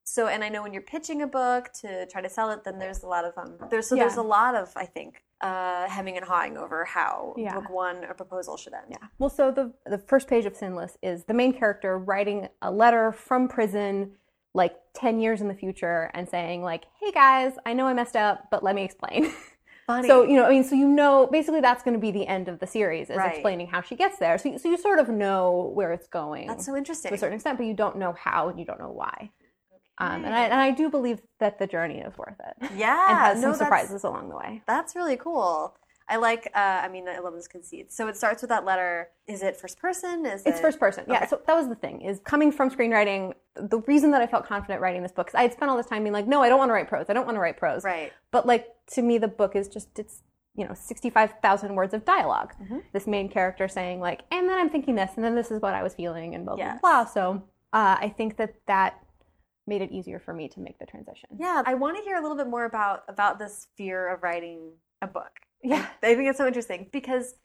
So, and I know when you're pitching a book to try to sell it, then there's a lot of um, there's so there's a lot of I think uh, hemming and hawing over how Yeah. book one a proposal should end. Yeah. Well, so the the first page of Sinless is the main character writing a letter from prison like 10 years in the future and saying like, "Hey guys, I know I messed up, but let me explain." Funny. so, you know, I mean, so you know, basically that's going to be the end of the series is Right. explaining how she gets there. So, you- so you sort of know where it's going that's so interesting. to a certain extent, but you don't know how and you don't know why. Um, and I and I do believe that the journey is worth it Yeah, and has no, some surprises along the way. That's really cool. I like. Uh, I mean, I love this conceit. So it starts with that letter. Is it first person? Is It's it first person. Yeah. Okay. So that was the thing is coming from screenwriting. The reason that I felt confident writing this book, because I had spent all this time being like, no, I don't want to write prose. I don't want to write prose. Right. But like to me, the book is just it's you know sixty five thousand words of dialog Mm-hmm. This main character saying like, and then I'm thinking this, and then this is what I was feeling, and blah blah Yes. blah. So uh, I think that that made it easier for me to make the transition. Yeah, I want to hear a little bit more about about this fear of writing a book. Yeah. I think it's so interesting because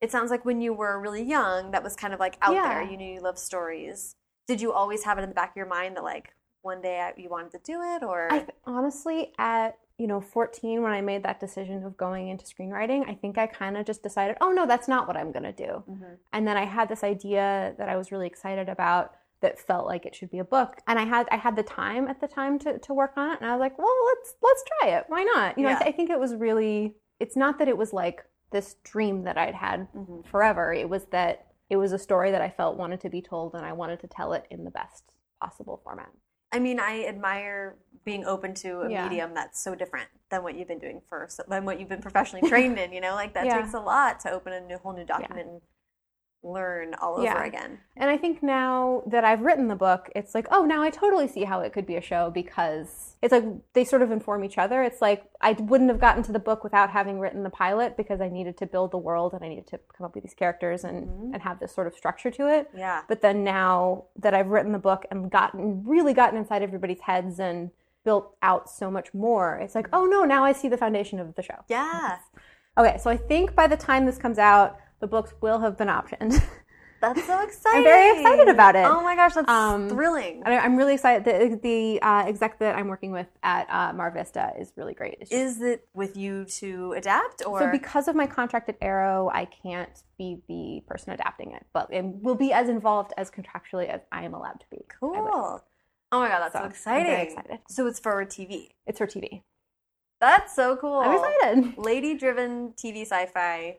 it sounds like when you were really young, that was kind of like out Yeah. there. You knew you loved stories. Did you always have it in the back of your mind that like one day I- you wanted to do it, or I honestly, at you know, 14, when I made that decision of going into screenwriting, I think I kind of just decided, oh no, that's not what I'm gonna do. Mhm. And then I had this idea that I was really excited about that felt like it should be a book. And I had I had the time at the time to, to work on it, and I was like, well, let's let's try it. Why not? You know, I, th- I think it was really. It's not that it was like this dream that I'd had mm-hmm. forever. It was that it was a story that I felt wanted to be told, and I wanted to tell it in the best possible format. I mean, I admire being open to a Yeah. medium that's so different than what you've been doing for than what you've been professionally trained in. You know, like that Yeah. takes a lot to open a new, whole new document and learn all over again. And I think now that I've written the book, it's like, oh, now I totally see how it could be a show because it's like they sort of inform each other. It's like I wouldn't have gotten to the book without having written the pilot because I needed to build the world and I needed to come up with these characters and, mm-hmm. and have this sort of structure to it. Yeah. But then now that I've written the book and gotten really gotten inside everybody's heads and built out so much more, it's like, oh no, now I see the foundation of the show. Yeah. Okay, so I think by the time this comes out, the books will have been optioned. That's so exciting. I'm very excited about it. Oh my gosh, that's Um, thrilling. And I- I'm really excited. The, the uh, exec that I'm working with at uh, Mar Vista is really great. It's Is it with you to adapt or so because of my contract at Arrow, I can't be the person adapting it, but it will be as involved as contractually as I am allowed to be. Cool? Oh my god, that's so, So, I'm exciting. very excited. So it's for TV. It's for TV. That's so cool. I'm excited. Lady driven TV sci fi.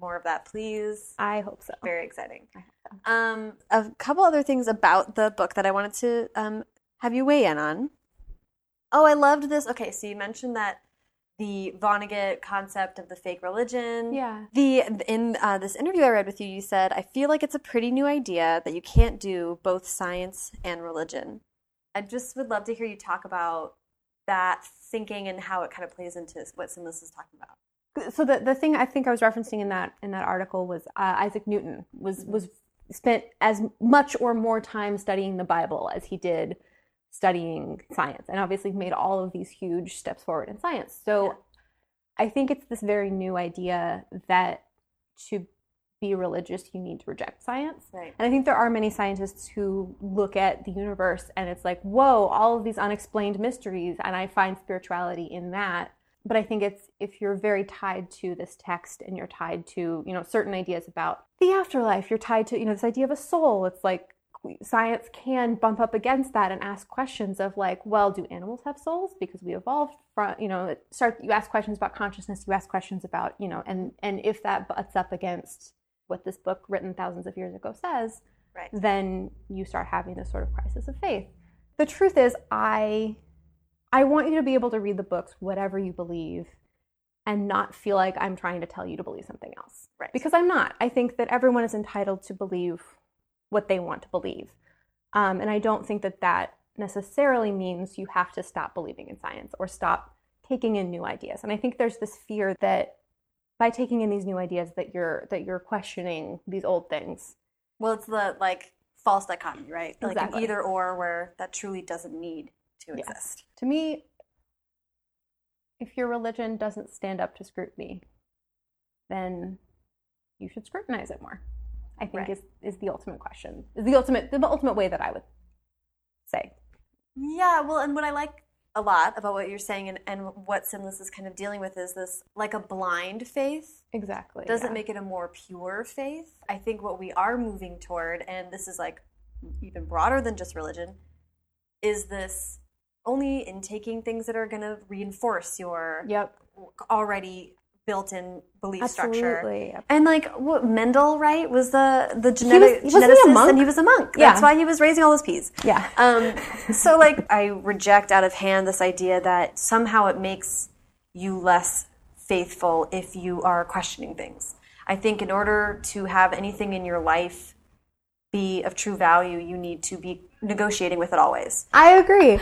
More of that, please. I hope so. Very exciting. So. Um, a couple other things about the book that I wanted to um, have you weigh in on. Oh, I loved this. Okay, so you mentioned that the Vonnegut concept of the fake religion. Yeah. The in uh, this interview I read with you, you said, "I feel like it's a pretty new idea that you can't do both science and religion." I just would love to hear you talk about that thinking and how it kind of plays into what Sinless is talking about. So the, the thing I think I was referencing in that in that article was uh, Isaac Newton was was spent as much or more time studying the Bible as he did studying science, and obviously made all of these huge steps forward in science. So Yeah. I think it's this very new idea that to be religious you need to reject science. Right. And I think there are many scientists who look at the universe and it's like, whoa, all of these unexplained mysteries, and I find spirituality in that. But I think it's if you're very tied to this text and you're tied to, you know, certain ideas about the afterlife, you're tied to, you know, this idea of a soul. It's like science can bump up against that and ask questions of like, well, do animals have souls? Because we evolved from, you know, start you ask questions about consciousness, you ask questions about, you know, and and if that butts up against what this book written thousands of years ago says, Right. then you start having this sort of crisis of faith. The truth is, I I want you to be able to read the books, whatever you believe, and not feel like I'm trying to tell you to believe something else. Right. Because I'm not. I think that everyone is entitled to believe what they want to believe, um, and I don't think that that necessarily means you have to stop believing in science or stop taking in new ideas. And I think there's this fear that by taking in these new ideas that you're that you're questioning these old things Well, it's the like false dichotomy, right? Exactly. Like an either or where that truly doesn't need to exist. To me, if your religion doesn't stand up to scrutiny, then you should scrutinize it more. I think Right. is is the ultimate question. Is the ultimate the ultimate way that I would say. Yeah, well, and what I like a lot about what you're saying and, and what Sinless is kind of dealing with is this like a blind faith Exactly. doesn't yeah. make it a more pure faith. I think what we are moving toward, and this is like even broader than just religion, is this only in taking things that are going to reinforce your Yep. already built-in belief structure. Absolutely. Yep. And like what Mendel, right, was the the genetic he a geneticist, monk? and he was a monk. Yeah. That's why he was raising all those peas. Yeah. Um, so like I reject out of hand this idea that somehow it makes you less faithful if you are questioning things. I think in order to have anything in your life be of true value, you need to be negotiating with it always. I agree.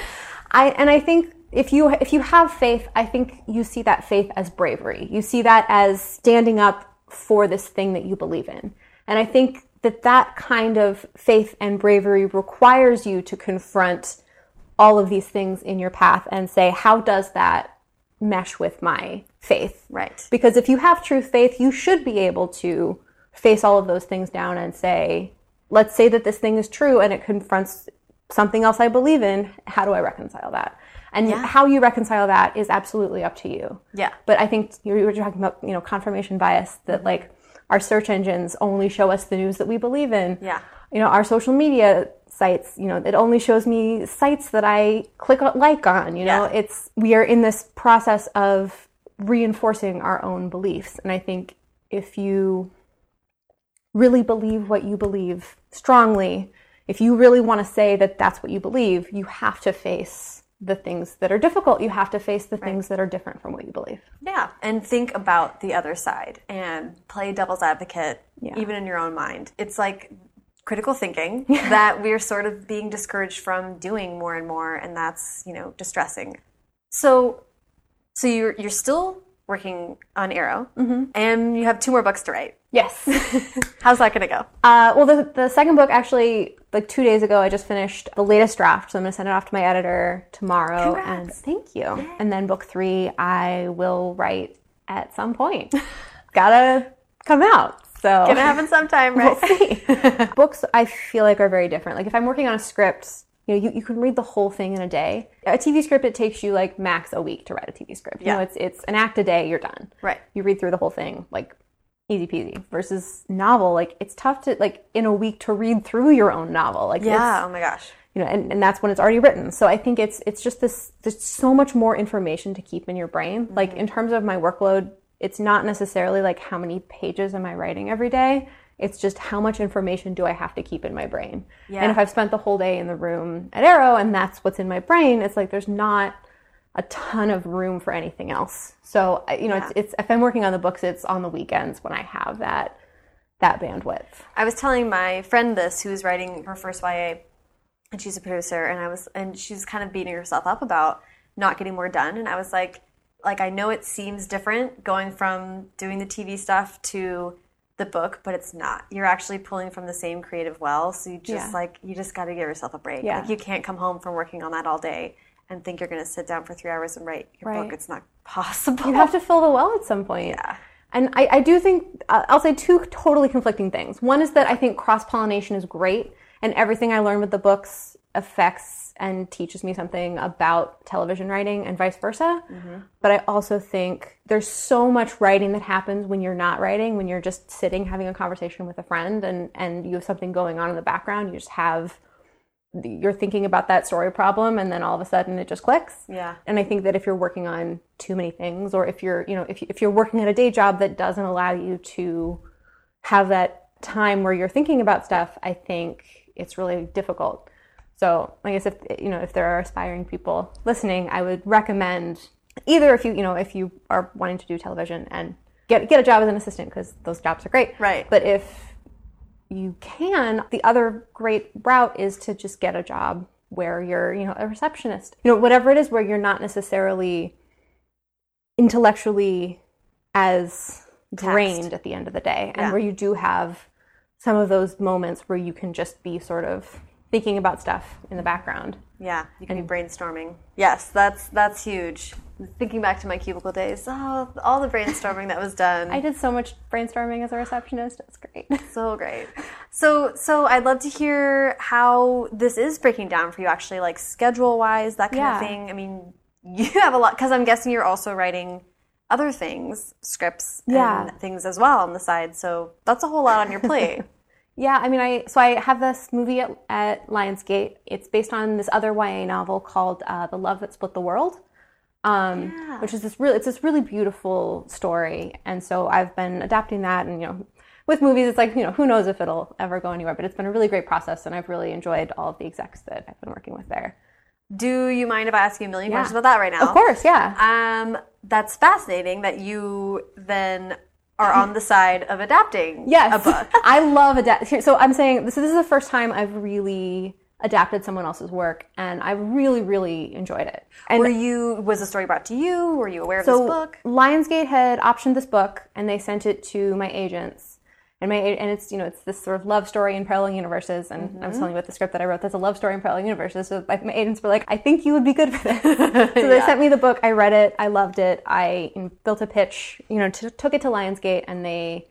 I and I think if you if you have faith, I think you see that faith as bravery. You see that as standing up for this thing that you believe in. And I think that that kind of faith and bravery requires you to confront all of these things in your path and say, how does that mesh with my faith? Right. Because if you have true faith, you should be able to face all of those things down and say, let's say that this thing is true and it confronts something else I believe in. How do I reconcile that? And Yeah. how you reconcile that is absolutely up to you. Yeah. But I think you were talking about, you know, confirmation bias that mm-hmm. like our search engines only show us the news that we believe in. Yeah. You know, our social media sites, you know, it only shows me sites that I click on, like on, you know. Yeah. It's we are in this process of reinforcing our own beliefs. And I think if you really believe what you believe strongly, if you really want to say that that's what you believe, you have to face the things that are difficult. You have to face the things that are different from what you believe. Yeah, and think about the other side and play devil's advocate, Yeah. even in your own mind. It's like critical thinking that we're sort of being discouraged from doing more and more, and that's you know distressing. So, so you're you're still working on Arrow, and you have two more books to write. Yes. How's that going to go? Uh, well, the, the second book actually, like two days ago, I just finished the latest draft. So I'm going to send it off to my editor tomorrow. And thank you. And then book three, I will write at some point. Gotta come out. So Gonna happen sometime, right? we'll see. Books, I feel like, are very different. Like if I'm working on a script, you know, you, you can read the whole thing in a day. A TV script, it takes you like max a week to write a TV script. You know, Yeah. it's it's an act a day, you're done. Right. You read through the whole thing like easy peasy. Versus novel, like it's tough to like in a week to read through your own novel. Like it's, Yeah. Oh my gosh. you know, and, and that's when it's already written. So I think it's it's just this there's so much more information to keep in your brain. Like mm-hmm. in terms of my workload, it's not necessarily like how many pages am I writing every day. It's just how much information do I have to keep in my brain. Yeah. And if I've spent the whole day in the room at Arrow and that's what's in my brain, it's like there's not a ton of room for anything else. So you know, it's, it's if I'm working on the books, it's on the weekends when I have that that bandwidth. I was telling my friend this, who's writing her first YA, and she's a producer, and I was, and she's kind of beating herself up about not getting more done, and I was like, like I know it seems different going from doing the TV stuff to the book, but it's not. You're actually pulling from the same creative well, so you just Yeah. like you just got to give yourself a break. Yeah. Like you can't come home from working on that all day and think you're going to sit down for three hours and write your Right. book. It's not possible. You have to fill the well at some point. Yeah. And I, I do think, uh, I'll say two totally conflicting things. One is that I think cross pollination is great, and everything I learned with the books affects and teaches me something about television writing and vice versa. Mm-hmm. But I also think there's so much writing that happens when you're not writing, when you're just sitting having a conversation with a friend and, and you have something going on in the background. You just have, you're thinking about that story problem, and then all of a sudden it just clicks. Yeah. And I think that if you're working on too many things, or if you're, you know, if, if you're working at a day job that doesn't allow you to have that time where you're thinking about stuff, I think it's really difficult. So I guess if, you know, if there are aspiring people listening, I would recommend either if you, you know, if you are wanting to do television and get, get a job as an assistant because those jobs are great. Right. But if you can, the other great route is to just get a job where you're, you know, a receptionist. You know, whatever it is where you're not necessarily intellectually as drained at the end of the day and Yeah. where you do have some of those moments where you can just be sort of thinking about stuff in the background. Yeah, you can be brainstorming. Yes, that's that's huge. Thinking back to my cubicle days, oh, all the brainstorming that was done. I did so much brainstorming as a receptionist. It's great. so great. So so I'd love to hear how this is breaking down for you actually like schedule wise, that kind Yeah. of thing. I mean, you have a lot cuz I'm guessing you're also writing other things, scripts Yeah. and things as well on the side. So that's a whole lot on your plate. Yeah, I mean, I so I have this movie at, at Lionsgate. It's based on this other YA novel called uh, "The Love That Split the World," um, Yeah. which is this really it's this really beautiful story. And so I've been adapting that, and you know, with movies, it's like you know, who knows if it'll ever go anywhere. But it's been a really great process, and I've really enjoyed all of the execs that I've been working with there. Do you mind if I ask you a million Yeah. questions about that right now? Of course, yeah. Um, that's fascinating that you then are on the side of adapting Yes, a book. I love adapt. So I'm saying this. This is the first time I've really adapted someone else's work, and I really, really enjoyed it. And Were you was the story brought to you? Were you aware of so this book? Lionsgate had optioned this book, and they sent it to my agents. And my and it's you know it's this sort of love story in parallel universes, and Mm-hmm. I was telling you about the script that I wrote. That's a love story in parallel universes. So my my agents were like, "I think you would be good for this." so they sent me the book. I read it. I loved it. I you know, built a pitch. You know, t- took it to Lionsgate, and they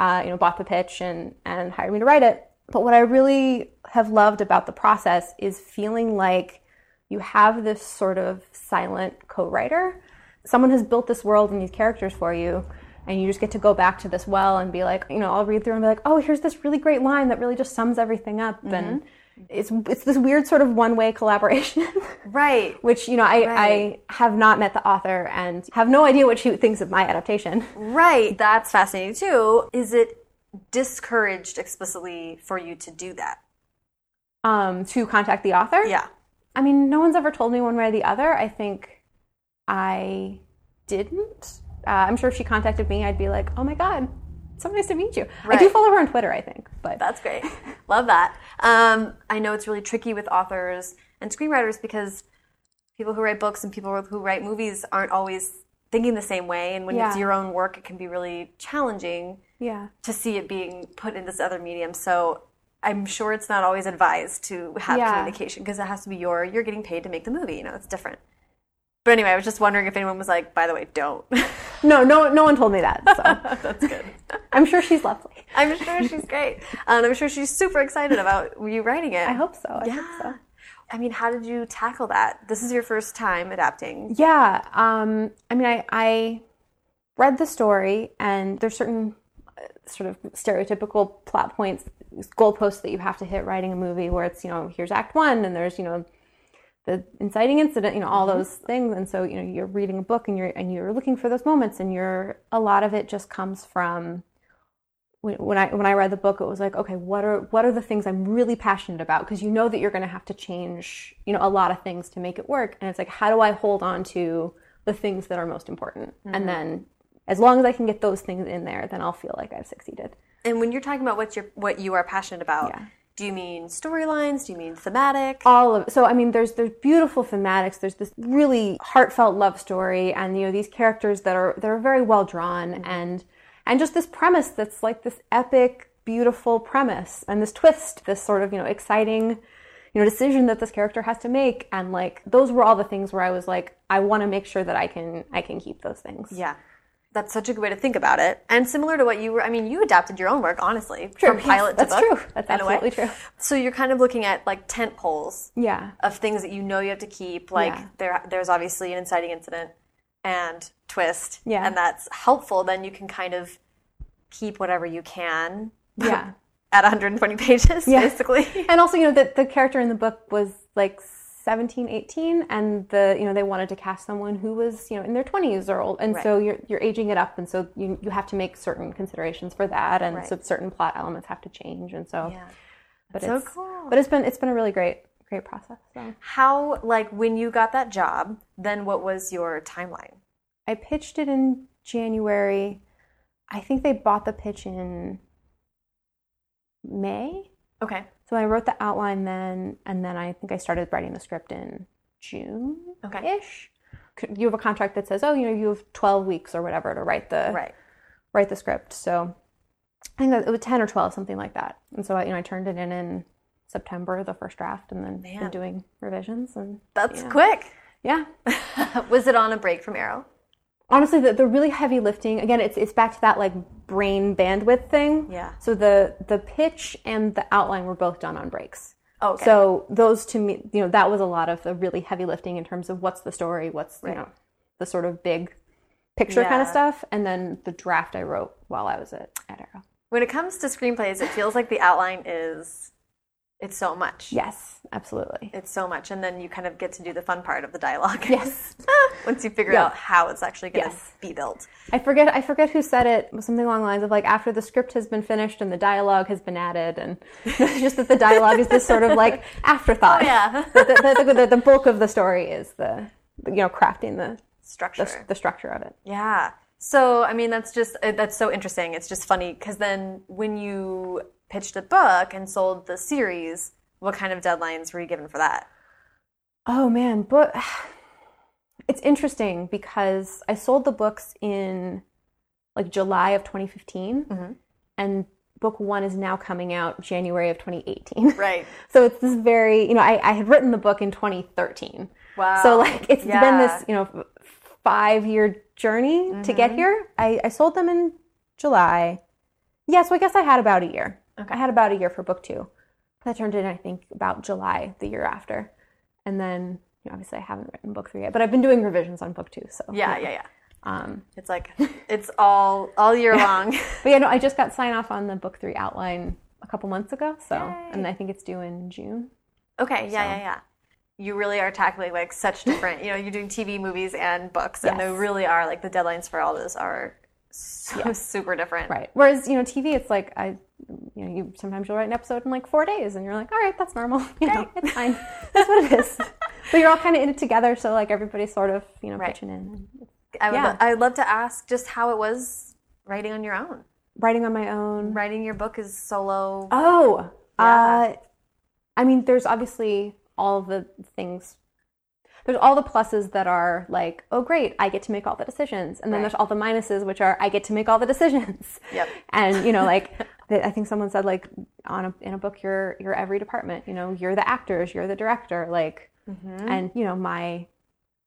uh, you know bought the pitch and and hired me to write it. But what I really have loved about the process is feeling like you have this sort of silent co-writer. Someone has built this world and these characters for you, and you just get to go back to this well and be like, you know, I'll read through and be like, oh, here's this really great line that really just sums everything up, and it's it's this weird sort of one-way collaboration. Right. Which you know, I, Right. I have not met the author and have no idea what she thinks of my adaptation. Right. That's fascinating too. Is it discouraged explicitly for you to do that? um, to contact the author. Yeah. I mean, no one's ever told me one way or the other. I think I didn't. Uh, I'm sure if she contacted me, I'd be like, "Oh my god, so nice to meet you." I do follow her on Twitter, I think, but That's great. Love that. Um, I know it's really tricky with authors and screenwriters because people who write books and people who write movies aren't always thinking the same way. And when it's your own work, it can be really challenging yeah, to see it being put in this other medium. So I'm sure it's not always advised to have Yeah. communication because it has to be your, you're getting paid to make the movie. You know, it's different. But anyway, I was just wondering if anyone was like, by the way, don't. no, no, no one told me that. So That's good. I'm sure she's lovely. I'm sure she's great. And I'm sure she's super excited about you writing it. I hope so. I Yeah. hope so. I mean, how did you tackle that? This is your first time adapting. Yeah. Um, I mean, I, I read the story, and there's certain uh, sort of stereotypical plot points, goalposts that you have to hit writing a movie where it's, you know, here's act one, and there's, you know, the inciting incident, you know, all mm-hmm. those things. And so, you know, you're reading a book and you're and you're looking for those moments, and you're a lot of it just comes from when when I when I read the book, it was like, okay, what are what are the things I'm really passionate about? Because you know that you're going to have to change, you know, a lot of things to make it work. And it's like, how do I hold on to the things that are most important? And mm-hmm. then, as long as I can get those things in there, then I'll feel like I've succeeded. And when you're talking about what you're what you are passionate about, Yeah. Do you mean storylines? Do you mean thematic? all of so i mean there's there's beautiful thematics there's this really heartfelt love story and you know these characters that are that are very well drawn mm-hmm. and and just this premise that's like this epic beautiful premise and this twist this sort of you know exciting you know decision that this character has to make and like those were all the things where i was like i want to make sure that i can i can keep those things Yeah. That's such a good way to think about it. And similar to what you were, I mean, you adapted your own work, honestly, from yes, pilot to that's book. true. That's a way. absolutely true. So you're kind of looking at like tent poles yeah of things that you know you have to keep. Like Yeah. there, there's obviously an inciting incident and twist, Yeah. and that's helpful. Then you can kind of keep whatever you can yeah at 120 pages, Yeah. basically. and also you know the, the character in the book was like 17 18 and the you know they wanted to cast someone who was you know in their 20s or old and so you're you're aging it up and so you you have to make certain considerations for that and so certain plot elements have to change and so Yeah. but so it's cool. but it's been it's been a really great great process so How, like, when you got that job, then what was your timeline? i pitched it in january i think they bought the pitch in may Okay. So i wrote the outline then and then i think i started writing the script in june Okay. ish. You have a contract that says, oh, you know, you have 12 weeks or whatever to write the Right. write the script. So I think that it was 10 or 12, something like that. And so I, you know, I turned it in in September, the first draft, and then Man. been doing revisions. And That's yeah. quick. yeah, was it on a break from Arrow? Honestly, the, the really heavy lifting again, it's it's back to that like brain bandwidth thing. Yeah. So the the pitch and the outline were both done on breaks. Oh, okay. So those to me, you know, that was a lot of the really heavy lifting in terms of what's the story, what's you know, the sort of big picture kind of stuff, and then the draft I wrote while I was at, at Arrow. when it comes to screenplays, it feels like the outline is it's so much. Yes, absolutely. It's so much, and then you kind of get to do the fun part of the dialogue. Yes, Once you figure Yeah. out how it's actually going to Yes. be built. I forget. I forget who said it. Something along the lines of like after the script has been finished and the dialogue has been added, and it's just that the dialogue is this sort of like afterthought. Oh, yeah. the, the, the, the, bulk of the story is the you know crafting the Structure. the, the structure of it. Yeah. So, I mean, that's just, that's so interesting. It's just funny because then when you pitched a book and sold the series, what kind of deadlines were you given for that? Oh man, but it's interesting because I sold the books in like July of 2015, Mhm. and book one is now coming out January of 2018. Right. So it's this very, you know, I, I had written the book in 2013. Wow. So like it's been this, you know, five year journey to get here. I, I sold them in July. Yeah, so I guess I had about a year. Okay. I had about a year for book two. That turned in, I think, about July the year after. And then you know, obviously I haven't written book three yet, but I've been doing revisions on book two. So Yeah, know. yeah, yeah. Um, It's like, it's all, all year long. but yeah, no, I just got sign off on the book three outline a couple months ago. So, Yay. and I think it's due in June. Okay, yeah, So- yeah, yeah. You really are tackling like such different, you know, you're doing TV, movies, and books, and Yes. they really are like the deadlines for all those are so super different. Right. Whereas, you know, TV, it's like I, you know, you sometimes you'll write an episode in like four days, and you're like, all right, that's normal. You know, it's fine. that's what it is. But you're all kind of in it together, so like everybody's sort of, you know, Right. pitching in. I would, Yeah. lo- I'd love to ask just how it was writing on your own. Writing on my own. Writing your book is solo. Oh, Yeah. uh, I mean, there's obviously all the things. There's all the pluses that are like, oh, great, I get to make all the decisions, and then Right. there's all the minuses, which are I get to make all the decisions. Yep. And you know, like I think someone said, like on a, in a book, you're you're every department. You know, you're the actors, you're the director, like, Mm-hmm. and you know, my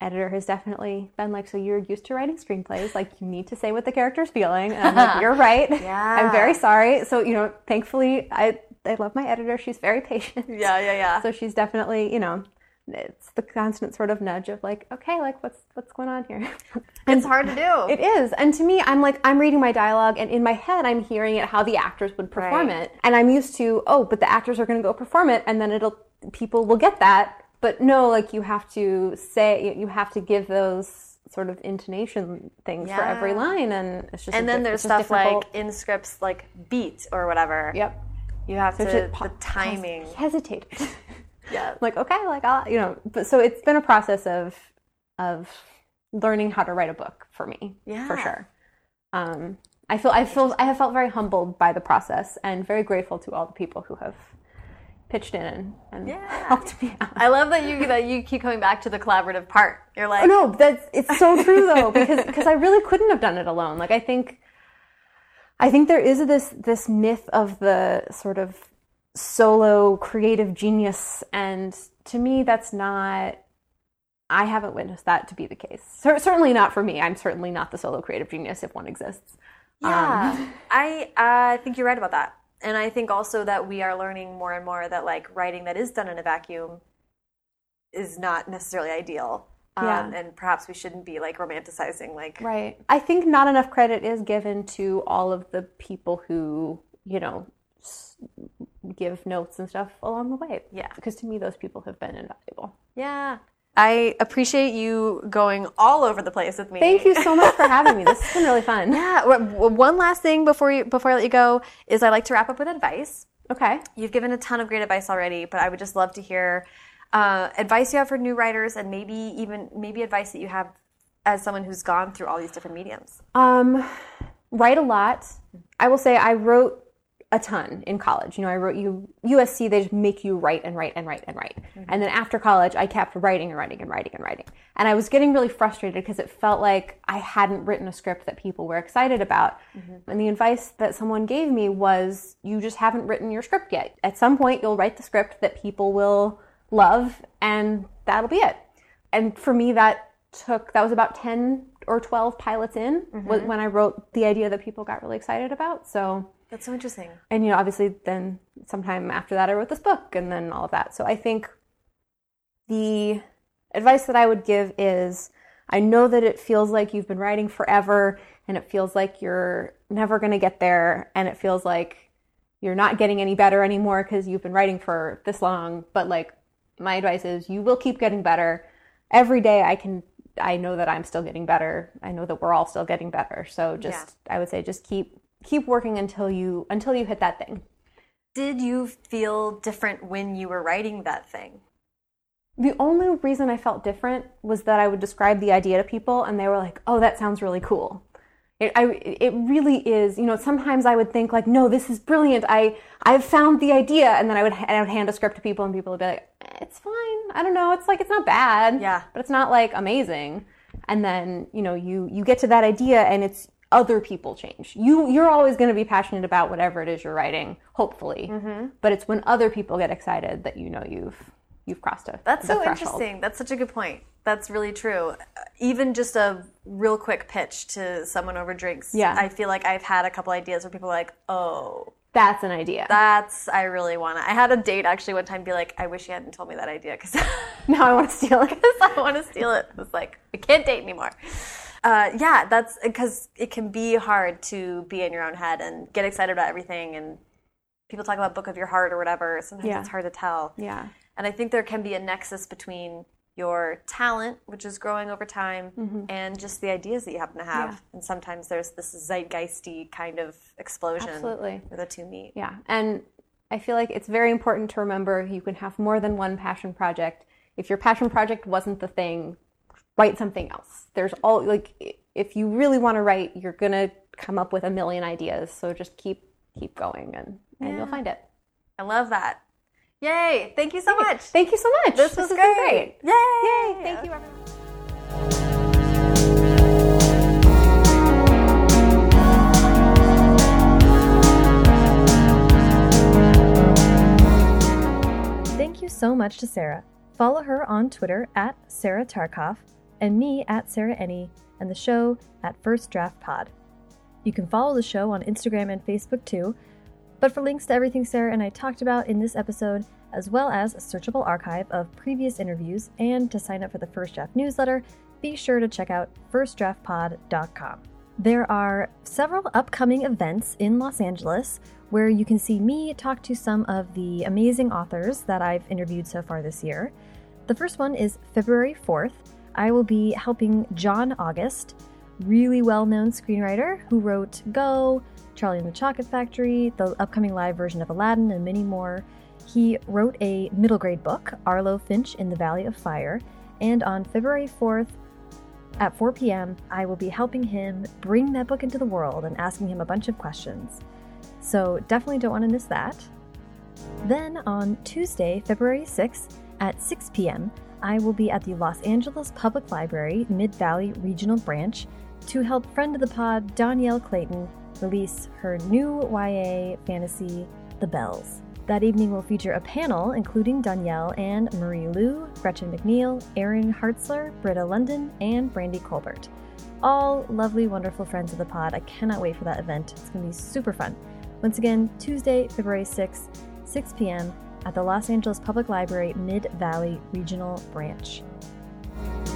editor has definitely been like, so you're used to writing screenplays, like you need to say what the character's feeling. And I'm like, you're right. Yeah. I'm very sorry. So, you know, thankfully I I love my editor. She's very patient. Yeah, yeah, yeah. So she's definitely, you know, it's the constant sort of nudge of like, okay, like what's what's going on here? it's hard to do. It is. And to me, I'm like, I'm reading my dialogue, and in my head, I'm hearing it how the actors would perform Right. it. And I'm used to, oh, but the actors are going to go perform it, and then it'll, people will get that. But no, like, you have to say, you have to give those sort of intonation things for every line, and it's just, and then di- there's stuff like in scripts like beat or whatever. yep. You have to just the timing. Hesitate. Yeah. like okay like I'll, you know but so it's been a process of of learning how to write a book for me Yeah. for sure um i feel i feel i have felt very humbled by the process and very grateful to all the people who have pitched in and, and Yeah. helped me out I love that you that you keep coming back to the collaborative part. You're like, Oh no, that's it's so true though because because I really couldn't have done it alone. Like I think I think there is this this myth of the sort of solo creative genius and to me that's not I haven't witnessed that to be the case. Cer- certainly not for me. I'm certainly not the solo creative genius if one exists. Yeah, Um, I I think you're right about that, and I think also that we are learning more and more that like writing that is done in a vacuum is not necessarily ideal. Um, Yeah. and perhaps we shouldn't be like romanticizing like Right. I think not enough credit is given to all of the people who, you know, give notes and stuff along the way. Yeah. Because to me, those people have been invaluable. yeah. I appreciate you going all over the place with me. Thank you so much for having me. This has been really fun. Yeah. w- w- One last thing before you before I let you go is I like to wrap up with advice. Okay. You've given a ton of great advice already, but I would just love to hear uh, advice you have for new writers, and maybe even maybe advice that you have as someone who's gone through all these different mediums. Um, write a lot. I will say I wrote a ton in college. You know, I wrote you USC. They just make you write and write and write and write. Mm-hmm. And then after college, I kept writing and writing and writing and writing. And I was getting really frustrated because it felt like I hadn't written a script that people were excited about. Mm-hmm. And the advice that someone gave me was, you just haven't written your script yet. At some point, you'll write the script that people will love, and that'll be it. And for me, that took that was about 10 or 12 pilots in was mm-hmm. when I wrote the idea that people got really excited about. So, That's so interesting. and you know, obviously, then sometime after that, I wrote this book and then all of that. So, I think the advice that I would give is I know that it feels like you've been writing forever and it feels like you're never going to get there and it feels like you're not getting any better anymore because you've been writing for this long. But like, my advice is you will keep getting better. Every day I can, I know that I'm still getting better. I know that we're all still getting better. So just, I would say just keep, keep working until you, until you hit that thing. Did you feel different when you were writing that thing? The only reason I felt different was that I would describe the idea to people and they were like, oh, that sounds really cool. It, I, it really is, you know, sometimes I would think like, no, this is brilliant. I, I've found the idea. And then I would, I would hand a script to people and people would be like, "Eh, it's fine. I don't know. It's like, it's not bad. Yeah. But it's not like amazing. And then, you know, you, you get to that idea and it's other people change. You, you're always going to be passionate about whatever it is you're writing, hopefully. Mm-hmm. But it's when other people get excited that you know you've, you've crossed a That's so threshold. interesting. That's such a good point. That's really true. Even just a real quick pitch to someone over drinks. Yeah. I feel like I've had a couple ideas where people are like, "Oh, That's an idea. that's I really want to." I had a date actually one time be like, "I wish you hadn't told me that idea because now I want to steal it. I want to steal it." I was like, "We can't date anymore." Uh, yeah, that's because it can be hard to be in your own head and get excited about everything. And people talk about book of your heart or whatever. Sometimes Yeah. it's hard to tell. Yeah. And I think there can be a nexus between your talent, which is growing over time, and just the ideas that you happen to have. Yeah. And sometimes there's this zeitgeisty kind of explosion Absolutely. where the two meet. Yeah, and I feel like it's very important to remember you can have more than one passion project. If your passion project wasn't the thing, write something else. There's all like if you really want to write, you're gonna come up with a million ideas. So just keep keep going, and and you'll find it. I love that. Yay! Thank you so much. Thank you so much. This was has been great. Yay! Yay! Thank you, everyone. Thank you so much to Sarah. Follow her on Twitter at Sarah Tarkoff and me at Sarah Enni and the show at First Draft Pod. You can follow the show on Instagram and Facebook too. But for links to everything Sarah and I talked about in this episode, as well as a searchable archive of previous interviews and to sign up for the First Draft newsletter, be sure to check out firstdraftpod.com. There are several upcoming events in Los Angeles where you can see me talk to some of the amazing authors that I've interviewed so far this year. The first one is February 4th. I will be helping John August, really well known screenwriter who wrote Go, Charlie and the Chocolate Factory, the upcoming live version of Aladdin, and many more. He wrote a middle grade book, Arlo Finch in the Valley of Fire, and on February 4th, at 4 p.m., I will be helping him bring that book into the world and asking him a bunch of questions. So definitely don't want to miss that. Then on Tuesday, February 6th at 6 p.m., I will be at the Los Angeles Public Library Mid Valley Regional Branch to help friend of the pod Dhonielle Clayton release her new YA fantasy, The Belles. That evening will feature a panel including Dhonielle and Marie Lu, Gretchen McNeill, Aaron Hartzler, Britta Lundin, and Brandy Colbert. All lovely, wonderful friends of the pod. I cannot wait for that event. It's going to be super fun. Once again, Tuesday, February 6th, 6 p.m. at the Los Angeles Public Library Mid Valley Regional Branch.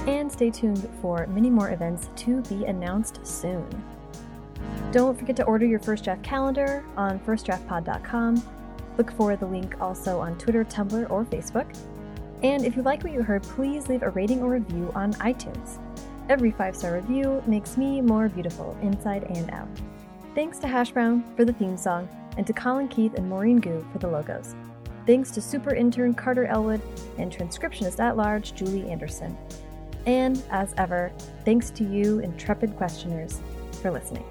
And stay tuned for many more events to be announced soon. Don't forget to order your First Draft calendar on firstdraftpod.com. Look for the link also on Twitter, Tumblr, or Facebook. And if you like what you heard, please leave a rating or review on iTunes. Every five star review makes me more beautiful inside and out. Thanks to Hash Brown for the theme song, and to Colin Keith and Maureen Gu for the logos. Thanks to super intern Carter Elwood and transcriptionist at large Julie Anderson. And as ever, thanks to you, intrepid questioners, for listening.